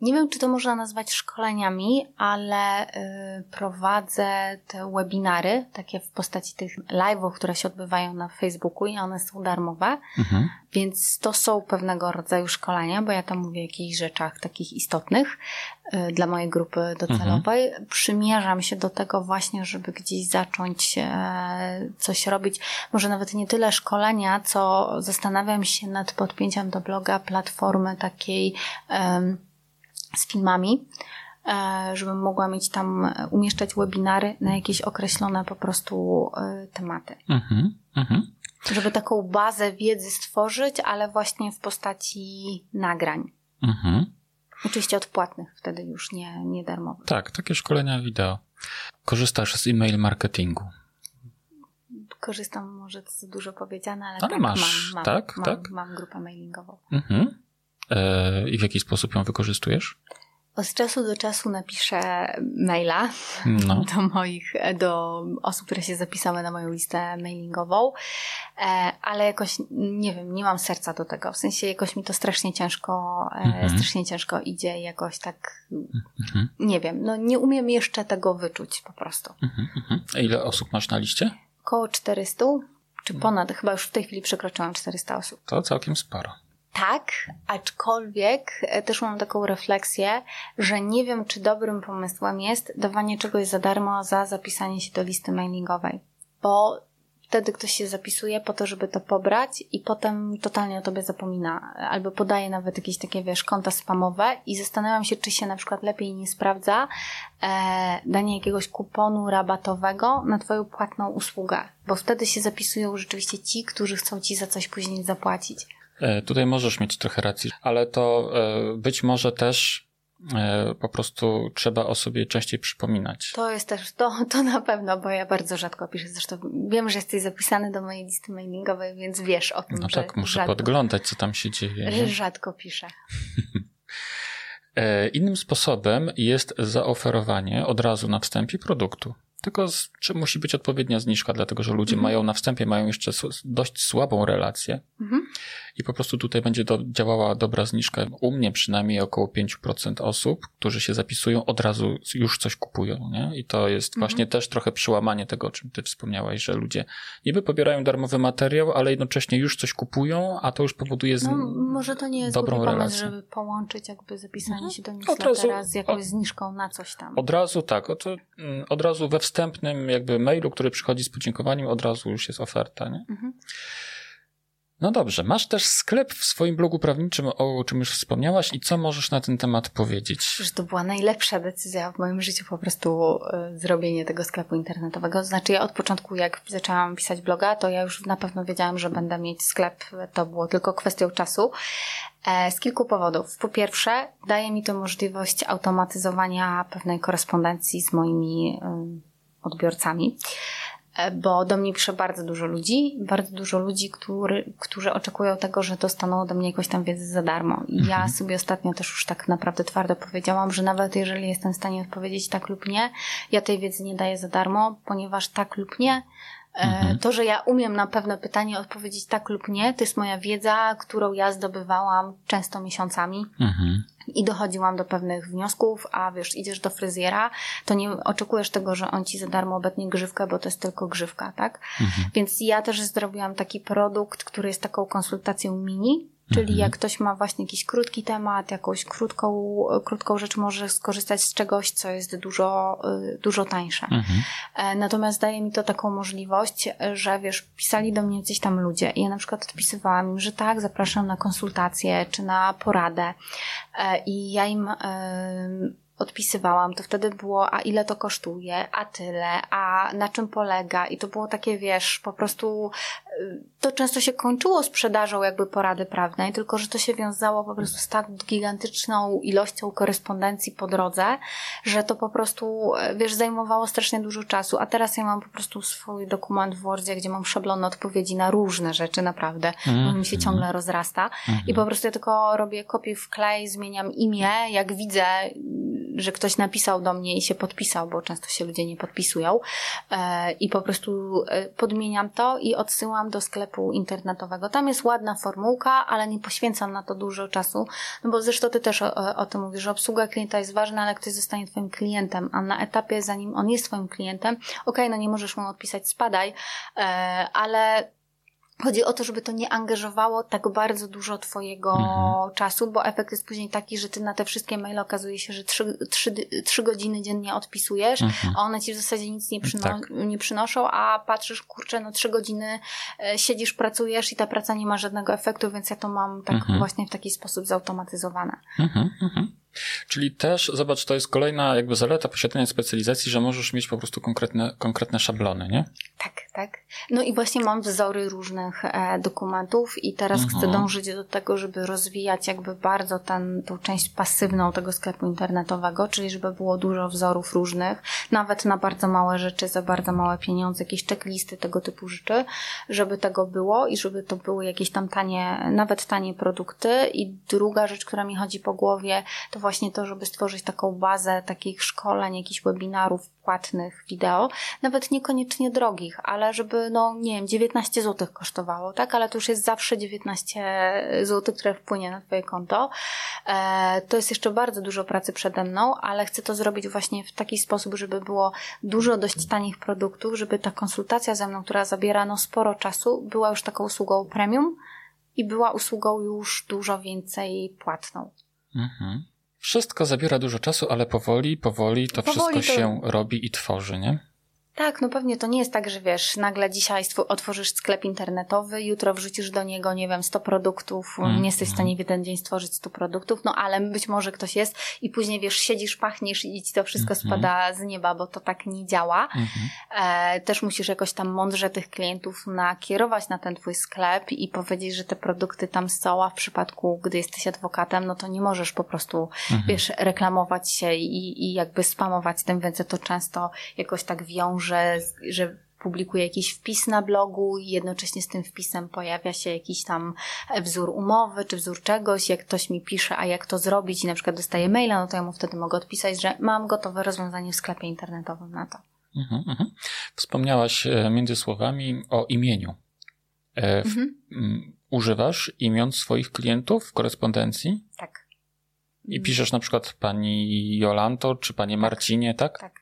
Speaker 2: Nie wiem, czy to można nazwać szkoleniami, ale y, prowadzę te webinary, takie w postaci tych live'ów, które się odbywają na Facebooku i one są darmowe. Mhm. Więc to są pewnego rodzaju szkolenia, bo ja tam mówię o jakichś rzeczach takich istotnych y, dla mojej grupy docelowej. Mhm. Przymierzam się do tego właśnie, żeby gdzieś zacząć e, coś robić. Może nawet nie tyle szkolenia, co zastanawiam się nad podpięciem do bloga platformy takiej z filmami, e, żebym mogła mieć tam, e, umieszczać webinary na jakieś określone po prostu e, tematy. Mhm, mhm. Żeby taką bazę wiedzy stworzyć, ale właśnie w postaci nagrań. Mhm. Oczywiście odpłatnych, wtedy już nie, nie darmowych.
Speaker 1: Tak, takie szkolenia wideo. Korzystasz z e-mail marketingu?
Speaker 2: Korzystam, może to za dużo powiedziane, ale,
Speaker 1: ale
Speaker 2: tak,
Speaker 1: masz,
Speaker 2: mam, mam,
Speaker 1: tak,
Speaker 2: mam,
Speaker 1: tak?
Speaker 2: mam grupę mailingową. Mhm.
Speaker 1: E, I w jaki sposób ją wykorzystujesz?
Speaker 2: Od czasu do czasu napiszę maila no. [LAUGHS] do moich, do osób, które się zapisały na moją listę mailingową, e, ale jakoś, nie wiem, nie mam serca do tego. W sensie jakoś mi to strasznie ciężko, e, mhm. strasznie ciężko idzie jakoś tak, mhm. nie wiem, no nie umiem jeszcze tego wyczuć po prostu.
Speaker 1: Mhm. mhm. A ile osób masz na liście?
Speaker 2: Około 400, czy ponad, chyba już w tej chwili przekroczyłam 400 osób.
Speaker 1: To całkiem sporo
Speaker 2: tak, aczkolwiek e, też mam taką refleksję, że nie wiem, czy dobrym pomysłem jest dawanie czegoś za darmo za zapisanie się do listy mailingowej. Bo wtedy ktoś się zapisuje po to, żeby to pobrać i potem totalnie o tobie zapomina. Albo podaje nawet jakieś takie, wiesz, konta spamowe i zastanawiam się, czy się na przykład lepiej nie sprawdza e, danie jakiegoś kuponu rabatowego na twoją płatną usługę. Bo wtedy się zapisują rzeczywiście ci, którzy chcą ci za coś później zapłacić.
Speaker 1: E, tutaj możesz mieć trochę racji, ale to e, być może też e, po prostu trzeba o sobie częściej przypominać.
Speaker 2: To jest też, to, [LAUGHS] to na pewno, bo ja bardzo rzadko piszę. Zresztą wiem, że jesteś zapisany do mojej listy mailingowej, więc wiesz o tym,
Speaker 1: No tak, muszę rzadko, podglądać, co tam się dzieje.
Speaker 2: Że rzadko piszę. [LAUGHS]
Speaker 1: Innym sposobem jest zaoferowanie od razu na wstępie produktu. Tylko z, czy musi być odpowiednia zniżka, dlatego że ludzie mhm. mają na wstępie mają jeszcze dość słabą relację mhm. I po prostu tutaj będzie do, działała dobra zniżka. U mnie przynajmniej około 5% osób, którzy się zapisują, od razu już coś kupują. Nie? I to jest mhm. właśnie też trochę przełamanie tego, o czym ty wspomniałaś, że ludzie niby pobierają darmowy materiał, ale jednocześnie już coś kupują, a to już powoduje z... no,
Speaker 2: może to nie jest dobrą pomysł, relację. żeby połączyć jakby zapisanie mhm. się do newslettera z jakąś od, zniżką na coś tam.
Speaker 1: Od razu tak, od, mm, od razu we wstępnym jakby mailu, który przychodzi z podziękowaniem, od razu już jest oferta, nie? Mhm. No dobrze, masz też sklep w swoim blogu prawniczym, o czym już wspomniałaś i co możesz na ten temat powiedzieć?
Speaker 2: Że to była najlepsza decyzja w moim życiu, po prostu y, zrobienie tego sklepu internetowego. Znaczy ja od początku, jak zaczęłam pisać bloga, to ja już na pewno wiedziałam, że będę mieć sklep. To było tylko kwestią czasu. E, z kilku powodów. Po pierwsze, daje mi to możliwość automatyzowania pewnej korespondencji z moimi y, odbiorcami, e, bo do mnie pisze bardzo dużo ludzi, bardzo dużo ludzi, który, którzy oczekują tego, że dostaną ode mnie jakąś tam wiedzę za darmo. I mhm. ja sobie ostatnio też już tak naprawdę twardo powiedziałam, że nawet jeżeli jestem w stanie odpowiedzieć tak lub nie, ja tej wiedzy nie daję za darmo, ponieważ tak lub nie e, Mhm. To, że ja umiem na pewne pytanie odpowiedzieć tak lub nie, to jest moja wiedza, którą ja zdobywałam często miesiącami. Mhm i dochodziłam do pewnych wniosków, a wiesz, idziesz do fryzjera, to nie oczekujesz tego, że on ci za darmo obetnie grzywkę, bo to jest tylko grzywka, tak? Mhm. Więc ja też zrobiłam taki produkt, który jest taką konsultacją mini, Czyli mhm. jak ktoś ma właśnie jakiś krótki temat, jakąś krótką, krótką rzecz, może skorzystać z czegoś, co jest dużo, y, dużo tańsze. Mhm. E, natomiast daje mi to taką możliwość, że wiesz, pisali do mnie gdzieś tam ludzie i ja na przykład odpisywałam im, że tak, zapraszam na konsultację czy na poradę e, i ja im odpisywałam, to wtedy było, a ile to kosztuje, a tyle, a na czym polega. I to było takie, wiesz, po prostu to często się kończyło sprzedażą jakby porady prawnej, tylko że to się wiązało po prostu z tak gigantyczną ilością korespondencji po drodze, że to po prostu, y, wiesz, zajmowało strasznie dużo czasu. A teraz ja mam po prostu swój dokument w Wordzie, gdzie mam szablony odpowiedzi na różne rzeczy, naprawdę, mm. bo mi się ciągle rozrasta. Mm. I po prostu ja tylko robię kopię w klej, zmieniam imię, jak widzę że ktoś napisał do mnie i się podpisał, bo często się ludzie nie podpisują e, i po prostu e, podmieniam to i odsyłam do sklepu internetowego. Tam jest ładna formułka, ale nie poświęcam na to dużo czasu, no bo zresztą ty też o, o tym mówisz, że obsługa klienta jest ważna, ale ktoś zostanie twoim klientem, a na etapie zanim on jest twoim klientem, okej, okay, no nie możesz mu odpisać spadaj, e, ale Chodzi o to, żeby to nie angażowało tak bardzo dużo Twojego mhm. czasu, bo efekt jest później taki, że Ty na te wszystkie maile okazuje się, że trzy, trzy, trzy godziny dziennie odpisujesz, mhm. a one Ci w zasadzie nic nie, przyno tak. nie przynoszą, a patrzysz, kurczę, no trzy godziny e, siedzisz, pracujesz i ta praca nie ma żadnego efektu, więc ja to mam tak mhm. właśnie w taki sposób zautomatyzowane. Mhm,
Speaker 1: mhm. Czyli też, zobacz, to jest kolejna jakby zaleta posiadania specjalizacji, że możesz mieć po prostu konkretne, konkretne szablony, nie?
Speaker 2: Tak, tak. No i właśnie mam wzory różnych e, dokumentów i teraz mhm. chcę dążyć do tego, żeby rozwijać jakby bardzo ten, tą część pasywną tego sklepu internetowego, czyli żeby było dużo wzorów różnych, nawet na bardzo małe rzeczy, za bardzo małe pieniądze, jakieś checklisty, tego typu rzeczy, żeby tego było i żeby to były jakieś tam tanie, nawet tanie produkty. I druga rzecz, która mi chodzi po głowie, to właśnie to, żeby stworzyć taką bazę takich szkoleń, jakichś webinarów płatnych wideo, nawet niekoniecznie drogich, ale żeby, no nie wiem, 19 zł kosztowało, tak? Ale to już jest zawsze 19 zł, które wpłynie na Twoje konto. E, to jest jeszcze bardzo dużo pracy przede mną, ale chcę to zrobić właśnie w taki sposób, żeby było dużo dość tanich produktów, żeby ta konsultacja ze mną, która zabiera no sporo czasu, była już taką usługą premium i była usługą już dużo więcej płatną. Mhm.
Speaker 1: Wszystko zabiera dużo czasu, ale powoli, powoli to powoli wszystko to... się robi i tworzy, nie?
Speaker 2: Tak, no pewnie to nie jest tak, że wiesz, nagle dzisiaj otworzysz sklep internetowy, jutro wrzucisz do niego, nie wiem, 100 produktów, mm, nie jesteś w stanie w jeden dzień stworzyć 100 produktów, no ale być może ktoś jest i później wiesz, siedzisz, pachniesz i ci to wszystko mm, spada z nieba, bo to tak nie działa. Mm, e, też musisz jakoś tam mądrze tych klientów nakierować na ten twój sklep i powiedzieć, że te produkty tam są, a w przypadku, gdy jesteś adwokatem, no to nie możesz po prostu, mhm. wiesz, reklamować się i, i jakby spamować tym, więc to często jakoś tak wiąże że, że publikuję jakiś wpis na blogu i jednocześnie z tym wpisem pojawia się jakiś tam wzór umowy czy wzór czegoś, jak ktoś mi pisze, a jak to zrobić i na przykład dostaję maila, no to ja mu wtedy mogę odpisać, że mam gotowe rozwiązanie w sklepie internetowym na to. Mhm,
Speaker 1: mhm. Wspomniałaś e, między słowami o imieniu. E, mhm. Używasz imion swoich klientów w korespondencji?
Speaker 2: Tak.
Speaker 1: I piszesz na przykład pani Jolanto czy panie tak. Marcinie, tak?
Speaker 2: Tak,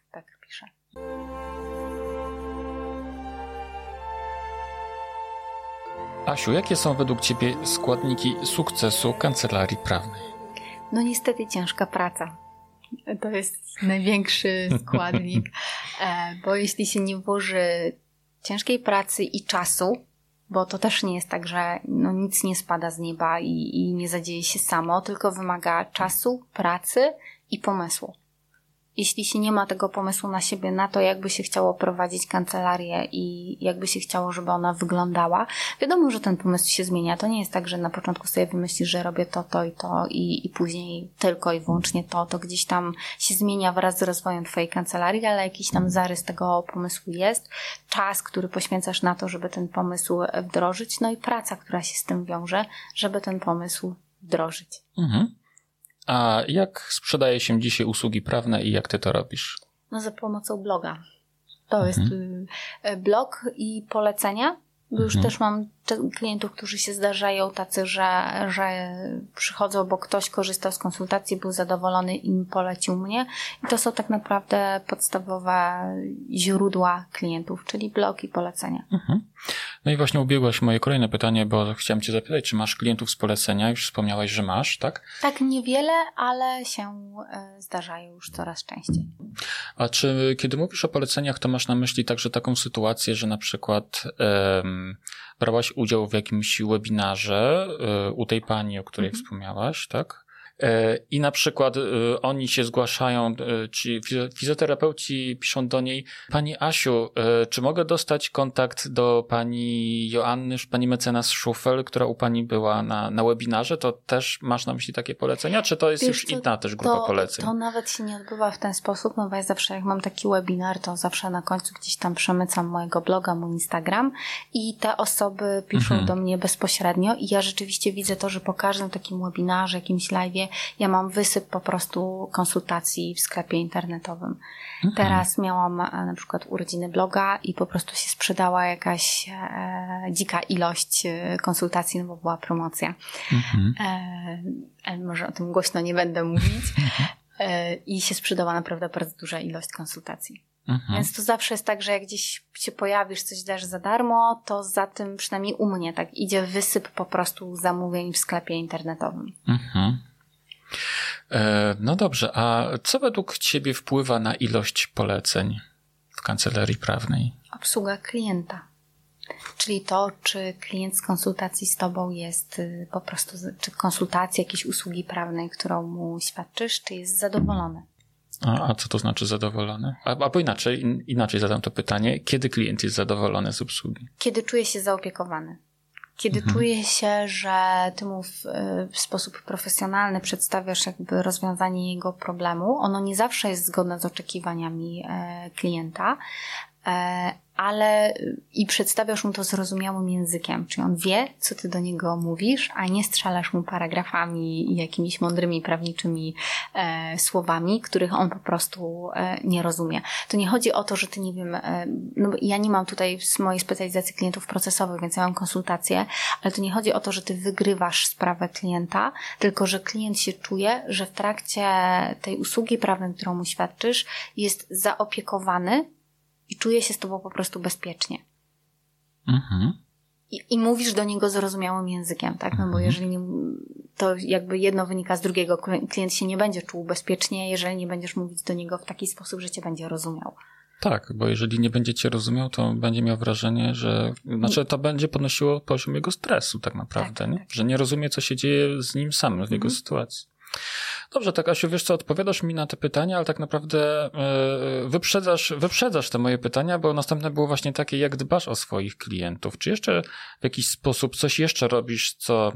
Speaker 1: Asiu, jakie są według ciebie składniki sukcesu kancelarii prawnej?
Speaker 2: No niestety ciężka praca. To jest największy składnik, [LAUGHS] e, bo jeśli się nie włoży ciężkiej pracy i czasu, bo to też nie jest tak, że no nic nie spada z nieba i, i nie zadzieje się samo, tylko wymaga czasu, pracy i pomysłu jeśli się nie ma tego pomysłu na siebie, na to, jakby się chciało prowadzić kancelarię i jakby się chciało, żeby ona wyglądała, wiadomo, że ten pomysł się zmienia. To nie jest tak, że na początku sobie wymyślisz, że robię to, to i to i, i później tylko i wyłącznie to. To gdzieś tam się zmienia wraz z rozwojem Twojej kancelarii, ale jakiś tam zarys tego pomysłu jest. Czas, który poświęcasz na to, żeby ten pomysł wdrożyć, no i praca, która się z tym wiąże, żeby ten pomysł wdrożyć. Mhm.
Speaker 1: A jak sprzedaje się dzisiaj usługi prawne i jak ty to robisz?
Speaker 2: No za pomocą bloga. To mhm. jest y, blog i polecenia. Bo już mhm. też mam klientów, którzy się zdarzają tacy, że, że przychodzą, bo ktoś korzystał z konsultacji, był zadowolony i polecił mnie. I to są tak naprawdę podstawowe źródła klientów, czyli blog i polecenia. Mhm.
Speaker 1: No i właśnie ubiegłaś moje kolejne pytanie, bo chciałem Cię zapytać, czy masz klientów z polecenia? Już wspomniałaś, że masz, tak?
Speaker 2: Tak, niewiele, ale się e, zdarzają już coraz częściej.
Speaker 1: A czy kiedy mówisz o poleceniach, to masz na myśli także taką sytuację, że na przykład um, brałaś udział w jakimś webinarze um, u tej pani, o której mhm. wspomniałaś, tak? E, I na przykład e, oni się zgłaszają, e, ci fizjoterapeuci piszą do niej, Pani Asiu, czy mogę dostać kontakt do Pani Joanny, Pani mecenas Szufel, która u Pani była na, na webinarze? To też masz na myśli takie polecenia, czy to jest Wiesz, już inna też grupa
Speaker 2: to,
Speaker 1: poleceń?
Speaker 2: To nawet się nie odbywa w ten sposób, no bo ja zawsze jak mam taki webinar, to zawsze na końcu gdzieś tam przemycam mojego bloga, mój Instagram i te osoby piszą mhm. do mnie bezpośrednio i ja rzeczywiście widzę to, że po każdym takim webinarze, jakimś live'ie ja mam wysyp po prostu konsultacji w sklepie internetowym. Mhm. Teraz miałam e, na przykład urodziny bloga i po prostu się sprzedała jakaś e, dzika ilość e, konsultacji, no bo była promocja. Mhm. E, może o tym głośno nie będę mówić. [LAUGHS] E, I się sprzedała naprawdę bardzo duża ilość konsultacji. Mhm. Więc to zawsze jest tak, że jak gdzieś się pojawisz, coś dasz za darmo, to za tym przynajmniej u mnie tak idzie wysyp po prostu zamówień w sklepie internetowym. Mhm.
Speaker 1: E, no dobrze, a co według Ciebie wpływa na ilość poleceń w kancelarii prawnej?
Speaker 2: Obsługa klienta. Czyli to, czy klient z konsultacji z Tobą jest y, po prostu, czy konsultacji jakiejś usługi prawnej, którą mu świadczysz, czy jest zadowolony.
Speaker 1: A, a co to znaczy zadowolony? Albo inaczej, inaczej zadam to pytanie. Kiedy klient jest zadowolony z obsługi?
Speaker 2: Kiedy czuje się zaopiekowany. Kiedy mhm. czuje się, że ty mu w, w, sposób profesjonalny przedstawiasz jakby rozwiązanie jego problemu, ono nie zawsze jest zgodne z oczekiwaniami e, klienta, ale i przedstawiasz mu to zrozumiałym językiem, czyli on wie, co ty do niego mówisz, a nie strzelasz mu paragrafami i jakimiś mądrymi prawniczymi e, słowami, których on po prostu e, nie rozumie. To nie chodzi o to, że ty nie wiem, e, no ja nie mam tutaj z mojej specjalizacji klientów procesowych, więc ja mam konsultacje, ale to nie chodzi o to, że ty wygrywasz sprawę klienta, tylko że klient się czuje, że w trakcie tej usługi prawnej, którą mu świadczysz, jest zaopiekowany i czuje się z tobą po prostu bezpiecznie. Mhm. I, I, mówisz do niego zrozumiałym językiem, tak? No bo mhm. jeżeli nie, to jakby jedno wynika z drugiego. Klient się nie będzie czuł bezpiecznie, jeżeli nie będziesz mówić do niego w taki sposób, że cię będzie rozumiał.
Speaker 1: Tak, bo jeżeli nie będzie cię rozumiał, to będzie miał wrażenie, że znaczy to będzie podnosiło poziom jego stresu tak naprawdę, tak, nie? Tak. że nie rozumie, co się dzieje z nim samym w mhm. jego sytuacji. Dobrze, tak Asiu, wiesz co, odpowiadasz mi na te pytania, ale tak naprawdę yy, wyprzedzasz, wyprzedzasz te moje pytania, bo następne było właśnie takie, jak dbasz o swoich klientów. Czy jeszcze w jakiś sposób coś jeszcze robisz, co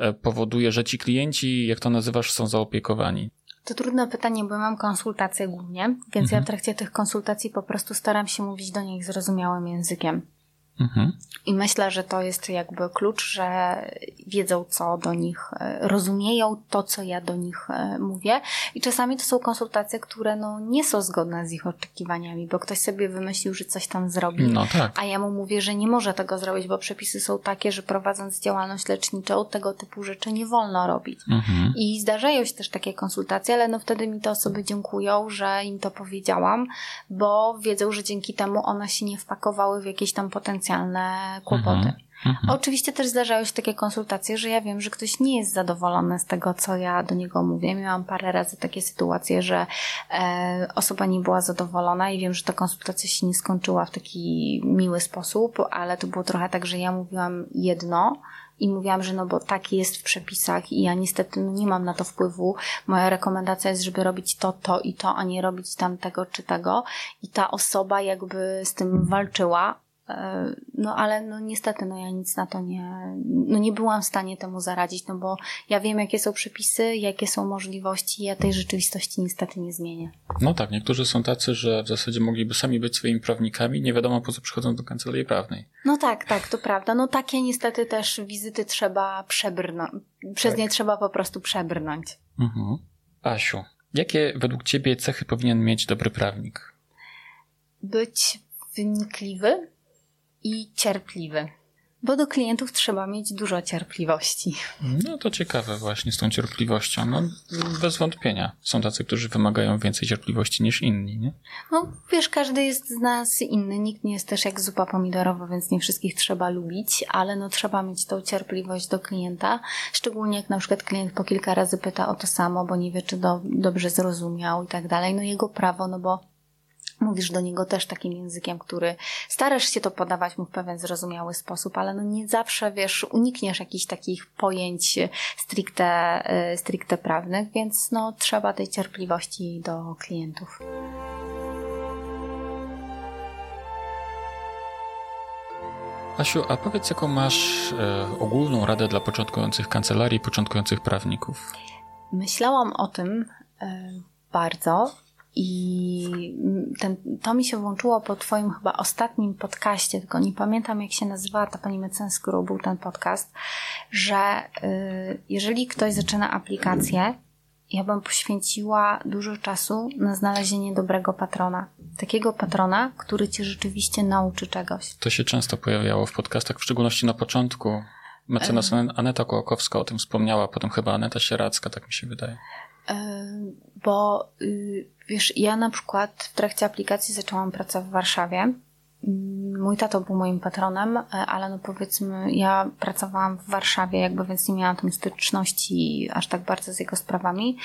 Speaker 1: e, powoduje, że ci klienci, jak to nazywasz, są zaopiekowani?
Speaker 2: To trudne pytanie, bo mam konsultacje głównie, więc mhm. ja w trakcie tych konsultacji po prostu staram się mówić do nich zrozumiałym językiem. Mhm. I myślę, że to jest jakby klucz, że wiedzą, co do nich, e, rozumieją to, co ja do nich e, mówię. I czasami to są konsultacje, które no, nie są zgodne z ich oczekiwaniami, bo ktoś sobie wymyślił, że coś tam zrobi,
Speaker 1: no tak.
Speaker 2: a ja mu mówię, że nie może tego zrobić, bo przepisy są takie, że prowadząc działalność leczniczą, tego typu rzeczy nie wolno robić. Mhm. I zdarzają się też takie konsultacje, ale no wtedy mi te osoby dziękują, że im to powiedziałam, bo wiedzą, że dzięki temu one się nie wpakowały w jakieś tam potencjalne potencjalne kłopoty. Mhm. Mhm. Oczywiście też zdarzają się takie konsultacje, że ja wiem, że ktoś nie jest zadowolony z tego, co ja do niego mówię. Miałam parę razy takie sytuacje, że e, osoba nie była zadowolona i wiem, że ta konsultacja się nie skończyła w taki miły sposób, ale to było trochę tak, że ja mówiłam jedno, i mówiłam, że no bo tak jest w przepisach i ja niestety no nie mam na to wpływu. Moja rekomendacja jest, żeby robić to, to i to, a nie robić tamtego czy tego. I ta osoba jakby z tym walczyła, no ale no niestety, no ja nic na to nie, no nie byłam w stanie temu zaradzić, no bo ja wiem, jakie są przepisy, jakie są możliwości, ja tej rzeczywistości niestety nie zmienię.
Speaker 1: No tak, niektórzy są tacy, że w zasadzie mogliby sami być swoimi prawnikami, nie wiadomo po co przychodzą do kancelarii prawnej.
Speaker 2: No tak, tak, to prawda. No takie niestety też wizyty trzeba przebrnąć, przez tak. nie trzeba po prostu przebrnąć. Mhm.
Speaker 1: Asiu, jakie według Ciebie cechy powinien mieć dobry prawnik?
Speaker 2: Być wynikliwy, i cierpliwy. Bo do klientów trzeba mieć dużo cierpliwości.
Speaker 1: No to ciekawe właśnie z tą cierpliwością. No bez wątpienia. Są tacy, którzy wymagają więcej cierpliwości niż inni, nie?
Speaker 2: No wiesz, każdy jest z nas inny. Nikt nie jest też jak zupa pomidorowa, więc nie wszystkich trzeba lubić, ale no trzeba mieć tą cierpliwość do klienta. Szczególnie jak na przykład klient po kilka razy pyta o to samo, bo nie wie, czy do, dobrze zrozumiał i tak dalej. No jego prawo, no bo mówisz do niego też takim językiem, który starasz się to podawać mu w pewien zrozumiały sposób, ale no nie zawsze, wiesz, unikniesz jakichś takich pojęć stricte, e, stricte prawnych, więc no trzeba tej cierpliwości do klientów.
Speaker 1: Asiu, a powiedz, jaką masz e, ogólną radę dla początkujących kancelarii, początkujących prawników?
Speaker 2: Myślałam o tym e, bardzo i ten, to mi się włączyło po Twoim chyba ostatnim podcaście, tylko nie pamiętam jak się nazywała ta pani mecenas, z którą był ten podcast, że y, jeżeli ktoś zaczyna aplikację, ja bym poświęciła dużo czasu na znalezienie dobrego patrona. Takiego patrona, który Cię rzeczywiście nauczy czegoś.
Speaker 1: To się często pojawiało w podcastach, w szczególności na początku. Mecenas Aneta Kołakowska o tym wspomniała, potem chyba Aneta Sieracka, tak mi się wydaje.
Speaker 2: Bo y, wiesz, ja na przykład w trakcie aplikacji zaczęłam pracę w Warszawie. Mój tato był moim patronem, e, ale no powiedzmy, ja pracowałam w Warszawie, jakby więc nie miałam tam styczności aż tak bardzo z jego sprawami.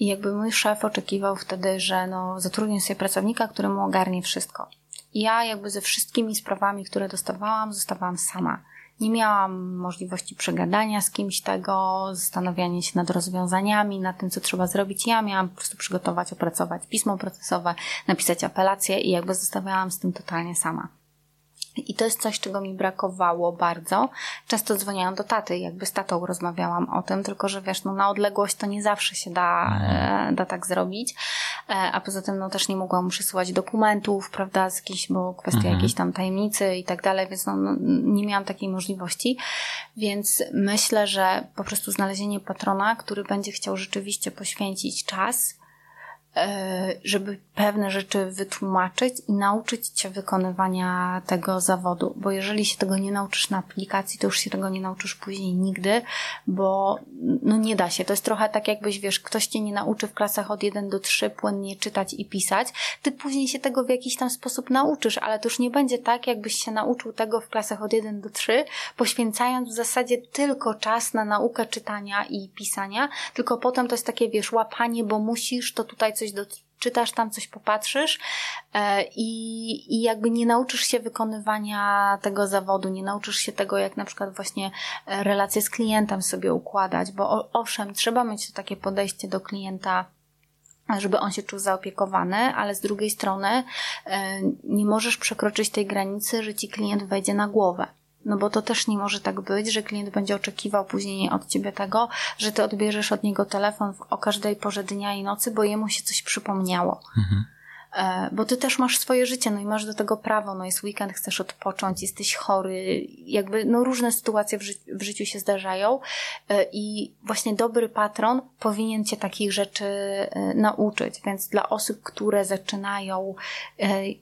Speaker 2: I jakby mój szef oczekiwał wtedy, że no zatrudnię sobie pracownika, który mu ogarnie wszystko. I ja jakby ze wszystkimi sprawami, które dostawałam, zostawałam sama. Nie miałam możliwości przegadania z kimś tego, zastanawiania się nad rozwiązaniami, nad tym, co trzeba zrobić. Ja miałam po prostu przygotować, opracować pismo procesowe, napisać apelację i jakby zostawiałam z tym totalnie sama. I to jest coś, czego mi brakowało bardzo. Często dzwoniłam do taty, jakby z tatą rozmawiałam o tym, tylko że wiesz, no na odległość to nie zawsze się da, mhm. da tak zrobić. E, a poza tym, no też nie mogłam mu przesyłać dokumentów, prawda, z jakiejś, bo kwestia mhm. jakiejś tam tajemnicy i tak dalej, więc no, no, nie miałam takiej możliwości. Więc myślę, że po prostu znalezienie patrona, który będzie chciał rzeczywiście poświęcić czas, E, żeby pewne rzeczy wytłumaczyć i nauczyć cię wykonywania tego zawodu, bo jeżeli się tego nie nauczysz na aplikacji, to już się tego nie nauczysz później nigdy, bo no nie da się. To jest trochę tak jakbyś, wiesz, ktoś cię nie nauczy w klasach od 1 do 3 płynnie czytać i pisać, ty później się tego w jakiś tam sposób nauczysz, ale to już nie będzie tak, jakbyś się nauczył tego w klasach od 1 do 3, poświęcając w zasadzie tylko czas na naukę czytania i pisania, tylko potem to jest takie, wiesz, łapanie, bo musisz, to tutaj coś coś doczytasz, tam coś popatrzysz e, i, i jakby nie nauczysz się wykonywania tego zawodu, nie nauczysz się tego, jak na przykład właśnie e, relacje z klientem sobie układać, bo owszem, trzeba mieć takie podejście do klienta, żeby on się czuł zaopiekowany, ale z drugiej strony e, nie możesz przekroczyć tej granicy, że ci klient wejdzie na głowę No bo to też nie może tak być, że klient będzie oczekiwał później od ciebie tego, że ty odbierzesz od niego telefon o każdej porze dnia i nocy, bo jemu się coś przypomniało. Mhm. E, bo ty też masz swoje życie, no i masz do tego prawo, no jest weekend, chcesz odpocząć, jesteś chory, jakby no różne sytuacje w, ży w życiu się zdarzają e, i właśnie dobry patron powinien cię takich rzeczy e, nauczyć, więc dla osób, które zaczynają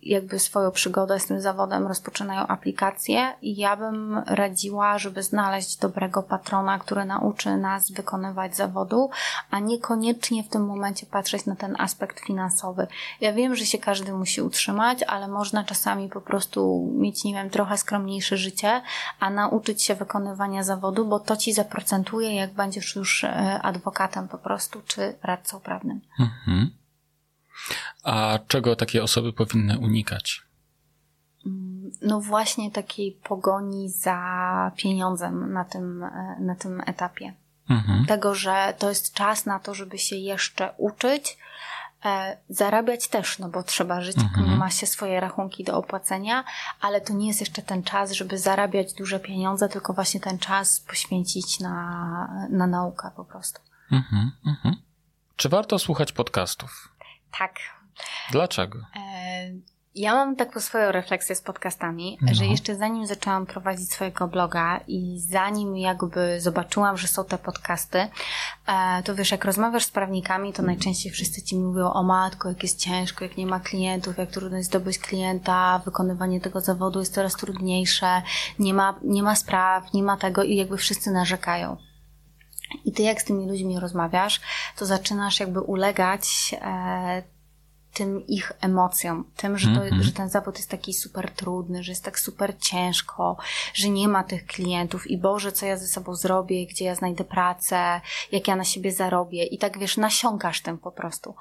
Speaker 2: jakby swoją przygodę z tym zawodem, rozpoczynają aplikację, ja bym radziła, żeby znaleźć dobrego patrona, który nauczy nas wykonywać zawodu, a niekoniecznie w tym momencie patrzeć na ten aspekt finansowy. Ja wiem, że że się każdy musi utrzymać, ale można czasami po prostu mieć, nie wiem, trochę skromniejsze życie, a nauczyć się wykonywania zawodu, bo to ci zaprocentuje, jak będziesz już e, adwokatem po prostu, czy radcą prawnym. Mhm.
Speaker 1: A czego takie osoby powinny unikać?
Speaker 2: Mm, no właśnie takiej pogoni za pieniądzem na tym, e, na tym etapie. Mhm. Tego, że to jest czas na to, żeby się jeszcze uczyć, zarabiać też, no bo trzeba żyć, mhm. ma się swoje rachunki do opłacenia, ale to nie jest jeszcze ten czas, żeby zarabiać duże pieniądze, tylko właśnie ten czas poświęcić na, na naukę po prostu. Mhm,
Speaker 1: mhm. Czy warto słuchać podcastów?
Speaker 2: Tak.
Speaker 1: Dlaczego? E
Speaker 2: ja mam taką swoją refleksję z podcastami, no. że jeszcze zanim zaczęłam prowadzić swojego bloga i zanim jakby zobaczyłam, że są te podcasty, e, to wiesz, jak rozmawiasz z prawnikami, to najczęściej wszyscy ci mówią o matko, jak jest ciężko, jak nie ma klientów, jak trudno jest zdobyć klienta, wykonywanie tego zawodu jest coraz trudniejsze, nie ma, nie ma spraw, nie ma tego i jakby wszyscy narzekają. I ty jak z tymi ludźmi rozmawiasz, to zaczynasz jakby ulegać e, tym ich emocjom, tym, że, to, mm -hmm. że ten zawód jest taki super trudny, że jest tak super ciężko, że nie ma tych klientów i Boże, co ja ze sobą zrobię, gdzie ja znajdę pracę, jak ja na siebie zarobię i tak wiesz, nasiąkasz tym po prostu.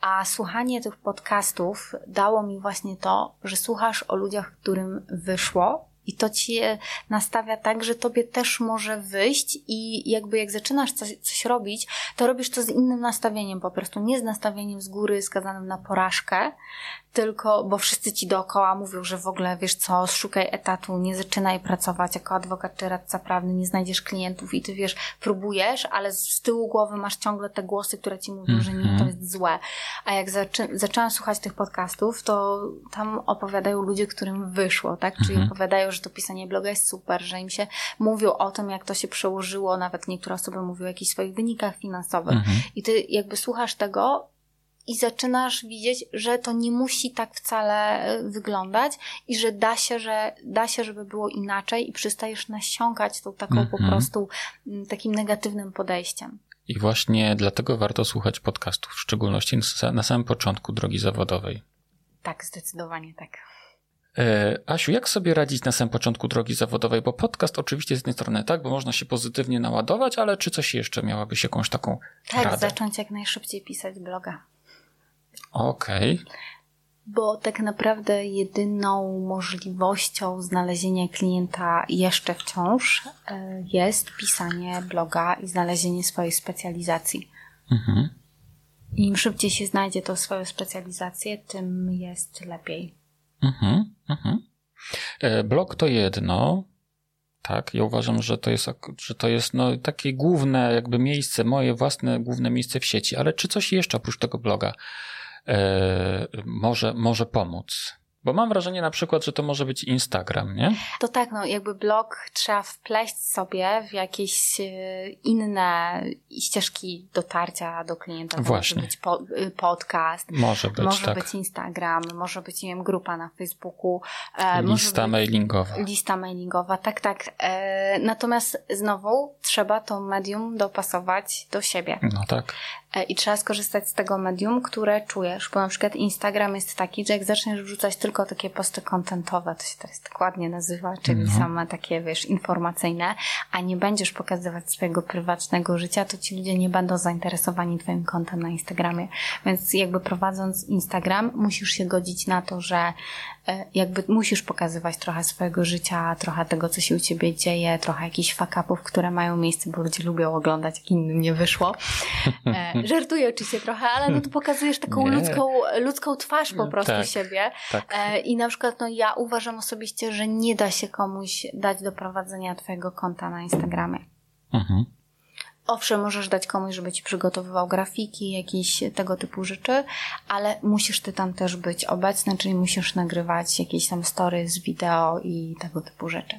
Speaker 2: A słuchanie tych podcastów dało mi właśnie to, że słuchasz o ludziach, którym wyszło, i to cię nastawia tak, że tobie też może wyjść i jakby jak zaczynasz coś, coś robić, to robisz to z innym nastawieniem po prostu, nie z nastawieniem z góry skazanym na porażkę, tylko, bo wszyscy ci dookoła mówią, że w ogóle wiesz co, szukaj etatu, nie zaczynaj pracować jako adwokat czy radca prawny, nie znajdziesz klientów i ty wiesz, próbujesz, ale z tyłu głowy masz ciągle te głosy, które ci mówią, że nie, to mhm. jest złe. A jak zaczę zaczęłam słuchać tych podcastów, to tam opowiadają ludzie, którym wyszło, tak? Czyli mhm. opowiadają, że to pisanie bloga jest super, że im się mówią o tym, jak to się przełożyło, nawet niektóre osoby mówią o jakichś swoich wynikach finansowych. Mhm. I ty jakby słuchasz tego i zaczynasz widzieć, że to nie musi tak wcale e, wyglądać i że da się, że da się, żeby było inaczej i przystajesz nasiąkać tą taką mm -hmm. po mhm. prostu takim negatywnym podejściem.
Speaker 1: I właśnie dlatego warto słuchać podcastów, w szczególności na samym początku drogi zawodowej.
Speaker 2: Tak, zdecydowanie tak.
Speaker 1: E, Asiu, jak sobie radzić na samym początku drogi zawodowej? Bo podcast oczywiście z jednej strony tak, bo można się pozytywnie naładować, ale czy coś jeszcze miałabyś jakąś taką
Speaker 2: tak,
Speaker 1: radę?
Speaker 2: zacząć jak najszybciej pisać bloga.
Speaker 1: Okej. Okay.
Speaker 2: Bo tak naprawdę jedyną możliwością znalezienia klienta jeszcze wciąż e, jest pisanie bloga i znalezienie swojej specjalizacji. Mhm. Im szybciej się znajdzie tą swoją specjalizację, tym jest lepiej. Mhm,
Speaker 1: mhm. E, blog to jedno, tak, ja uważam, że to jest, że to jest no, takie główne jakby miejsce, moje własne główne miejsce w sieci, ale czy coś jeszcze oprócz tego bloga może, może pomóc? Bo mam wrażenie na przykład, że to może być Instagram, nie?
Speaker 2: To tak, no jakby blog trzeba wpleść sobie w jakieś e, inne ścieżki dotarcia do klienta.
Speaker 1: Właśnie.
Speaker 2: Może być po, y, podcast,
Speaker 1: może być,
Speaker 2: może
Speaker 1: tak.
Speaker 2: być Instagram, może być, nie wiem, grupa na Facebooku.
Speaker 1: E, lista mailingowa.
Speaker 2: Lista mailingowa, tak, tak. E, natomiast znowu trzeba to medium dopasować do siebie.
Speaker 1: No tak.
Speaker 2: E, i trzeba skorzystać z tego medium, które czujesz, bo na przykład Instagram jest taki, że jak zaczniesz wrzucać tylko takie posty kontentowe, to się teraz tak ładnie nazywa, czyli no. same takie, wiesz, informacyjne, a nie będziesz pokazywać swojego prywatnego życia, to ci ludzie nie będą zainteresowani twoim kontem na Instagramie. Więc jakby prowadząc Instagram, musisz się godzić na to, że jakby musisz pokazywać trochę swojego życia, trochę tego, co się u ciebie dzieje, trochę jakichś fakapów, które mają miejsce, bo ludzie lubią oglądać, jak innym nie wyszło. E, [LAUGHS] Żartuję oczywiście trochę, ale no to pokazujesz taką ludzką, ludzką twarz po prostu tak, siebie. Tak. E, I na przykład no ja uważam osobiście, że nie da się komuś dać do prowadzenia twojego konta na Instagramie. Mhm. Owszem, możesz dać komuś, żeby ci przygotowywał grafiki, jakieś tego typu rzeczy, ale musisz ty tam też być obecny, czyli musisz nagrywać jakieś tam stories, wideo i tego typu rzeczy.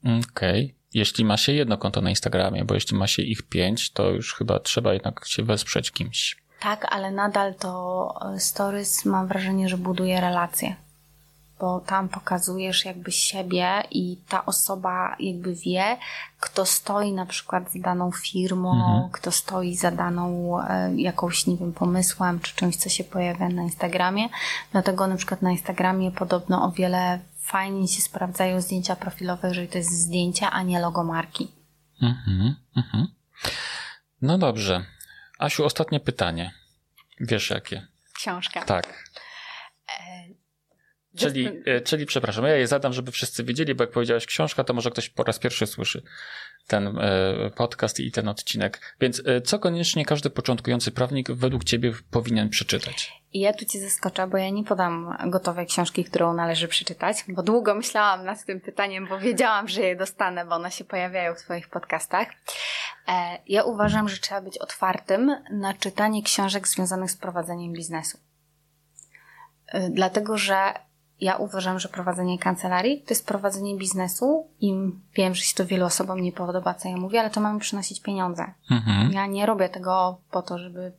Speaker 1: Okej. Okay. Jeśli ma się jedno konto na Instagramie, bo jeśli ma się ich pięć, to już chyba trzeba jednak się wesprzeć kimś.
Speaker 2: Tak, ale nadal to e, stories mam wrażenie, że buduje relacje bo tam pokazujesz jakby siebie i ta osoba jakby wie, kto stoi na przykład za daną firmą, mhm. kto stoi za daną e, jakąś, nie wiem, pomysłem, czy czymś, co się pojawia na Instagramie. Dlatego na przykład na Instagramie podobno o wiele fajniej się sprawdzają zdjęcia profilowe, jeżeli to jest zdjęcie, a nie logo marki. Mhm, mhm.
Speaker 1: No dobrze. Asiu, ostatnie pytanie. Wiesz jakie?
Speaker 2: Książka.
Speaker 1: Tak. Czyli, e, czyli, przepraszam, ja je zadam, żeby wszyscy wiedzieli, bo jak powiedziałeś książka, to może ktoś po raz pierwszy słyszy ten e, podcast i ten odcinek. Więc e, co koniecznie każdy początkujący prawnik według Ciebie powinien przeczytać?
Speaker 2: Ja tu Cię zaskoczę, bo ja nie podam gotowej książki, którą należy przeczytać, bo długo myślałam nad tym pytaniem, bo wiedziałam, że je dostanę, bo one się pojawiają w Twoich podcastach. Ja uważam, że trzeba być otwartym na czytanie książek związanych z prowadzeniem biznesu. Dlatego, że ja uważam, że prowadzenie kancelarii to jest prowadzenie biznesu i wiem, że się to wielu osobom nie podoba, co ja mówię, ale to mamy przynosić pieniądze. Mhm. Ja nie robię tego po to, żeby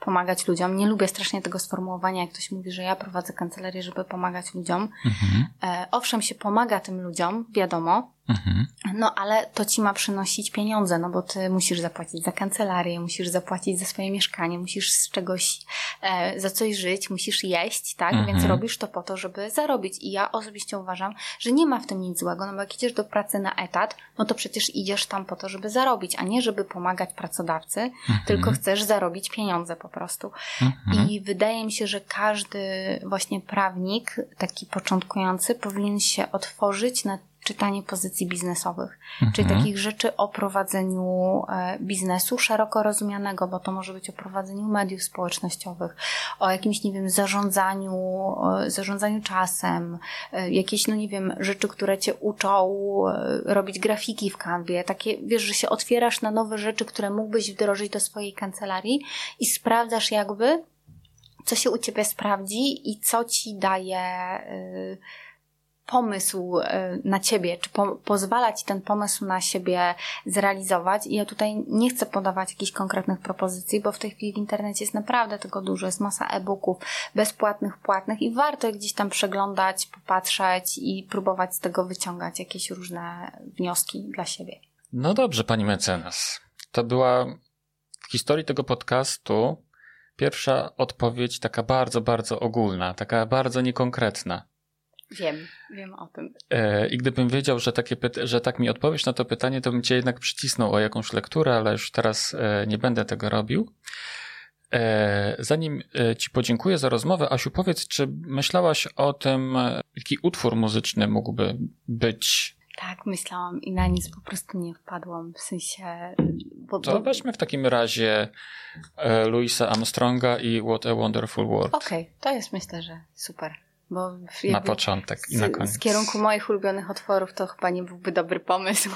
Speaker 2: pomagać ludziom. Nie lubię strasznie tego sformułowania, jak ktoś mówi, że ja prowadzę kancelarię, żeby pomagać ludziom. Mhm. E, owszem, się pomaga tym ludziom, wiadomo, Mhm. No ale to ci ma przynosić pieniądze, no bo ty musisz zapłacić za kancelarię, musisz zapłacić za swoje mieszkanie, musisz z czegoś, e, za coś żyć, musisz jeść, tak? Mhm. Więc robisz to po to, żeby zarobić. I ja osobiście uważam, że nie ma w tym nic złego, no bo jak idziesz do pracy na etat, no to przecież idziesz tam po to, żeby zarobić, a nie żeby pomagać pracodawcy, mhm. tylko chcesz zarobić pieniądze po prostu. Mhm. I wydaje mi się, że każdy właśnie prawnik, taki początkujący, powinien się otworzyć na czytanie pozycji biznesowych, mhm. czyli takich rzeczy o prowadzeniu e, biznesu szeroko rozumianego, bo to może być o prowadzeniu mediów społecznościowych, o jakimś, nie wiem, zarządzaniu, zarządzaniu czasem, e, jakieś, no nie wiem, rzeczy, które cię uczą e, robić grafiki w kanwie, takie, wiesz, że się otwierasz na nowe rzeczy, które mógłbyś wdrożyć do swojej kancelarii i sprawdzasz jakby, co się u ciebie sprawdzi i co ci daje pomysł e, na ciebie, czy po, pozwala ci ten pomysł na siebie zrealizować. I ja tutaj nie chcę podawać jakichś konkretnych propozycji, bo w tej chwili w internecie jest naprawdę tego dużo, jest masa e-booków bezpłatnych, płatnych i warto je gdzieś tam przeglądać, popatrzeć i próbować z tego wyciągać jakieś różne wnioski dla siebie.
Speaker 1: No dobrze, pani mecenas. To była w historii tego podcastu pierwsza odpowiedź taka bardzo, bardzo ogólna, taka bardzo niekonkretna.
Speaker 2: Wiem, wiem o tym.
Speaker 1: E, I gdybym wiedział, że, takie że tak mi odpowiesz na to pytanie, to bym cię jednak przycisnął o jakąś lekturę, ale już teraz e, nie będę tego robił. E, zanim Ci podziękuję za rozmowę, Asiu, powiedz, czy myślałaś o tym, jaki utwór muzyczny mógłby być?
Speaker 2: Tak, myślałam i na nic po prostu nie wpadłam, w sensie...
Speaker 1: Bo, to weźmy w takim razie Louisa Armstronga i What a Wonderful World.
Speaker 2: Okej, okay, to jest myślę, że super. Bo
Speaker 1: na początek i na koniec.
Speaker 2: Z, z kierunku moich ulubionych otworów to chyba nie byłby dobry pomysł.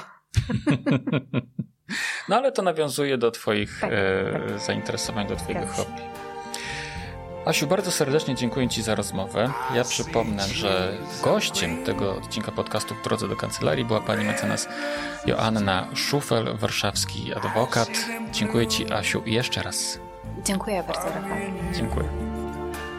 Speaker 2: [LAUGHS]
Speaker 1: no ale to nawiązuje do Twoich tak, e, tak. zainteresowań, do Twojego hobby. Asiu, bardzo serdecznie dziękuję Ci za rozmowę. Ja przypomnę, że gościem tego odcinka podcastu w drodze do kancelarii była pani mecenas Joanna Szufel, warszawski adwokat. Dziękuję Ci, Asiu, jeszcze raz.
Speaker 2: Dziękuję bardzo, Rafał.
Speaker 1: Dziękuję.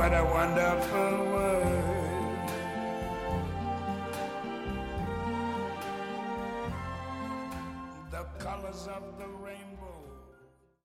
Speaker 3: what a wonderful world. The colors of.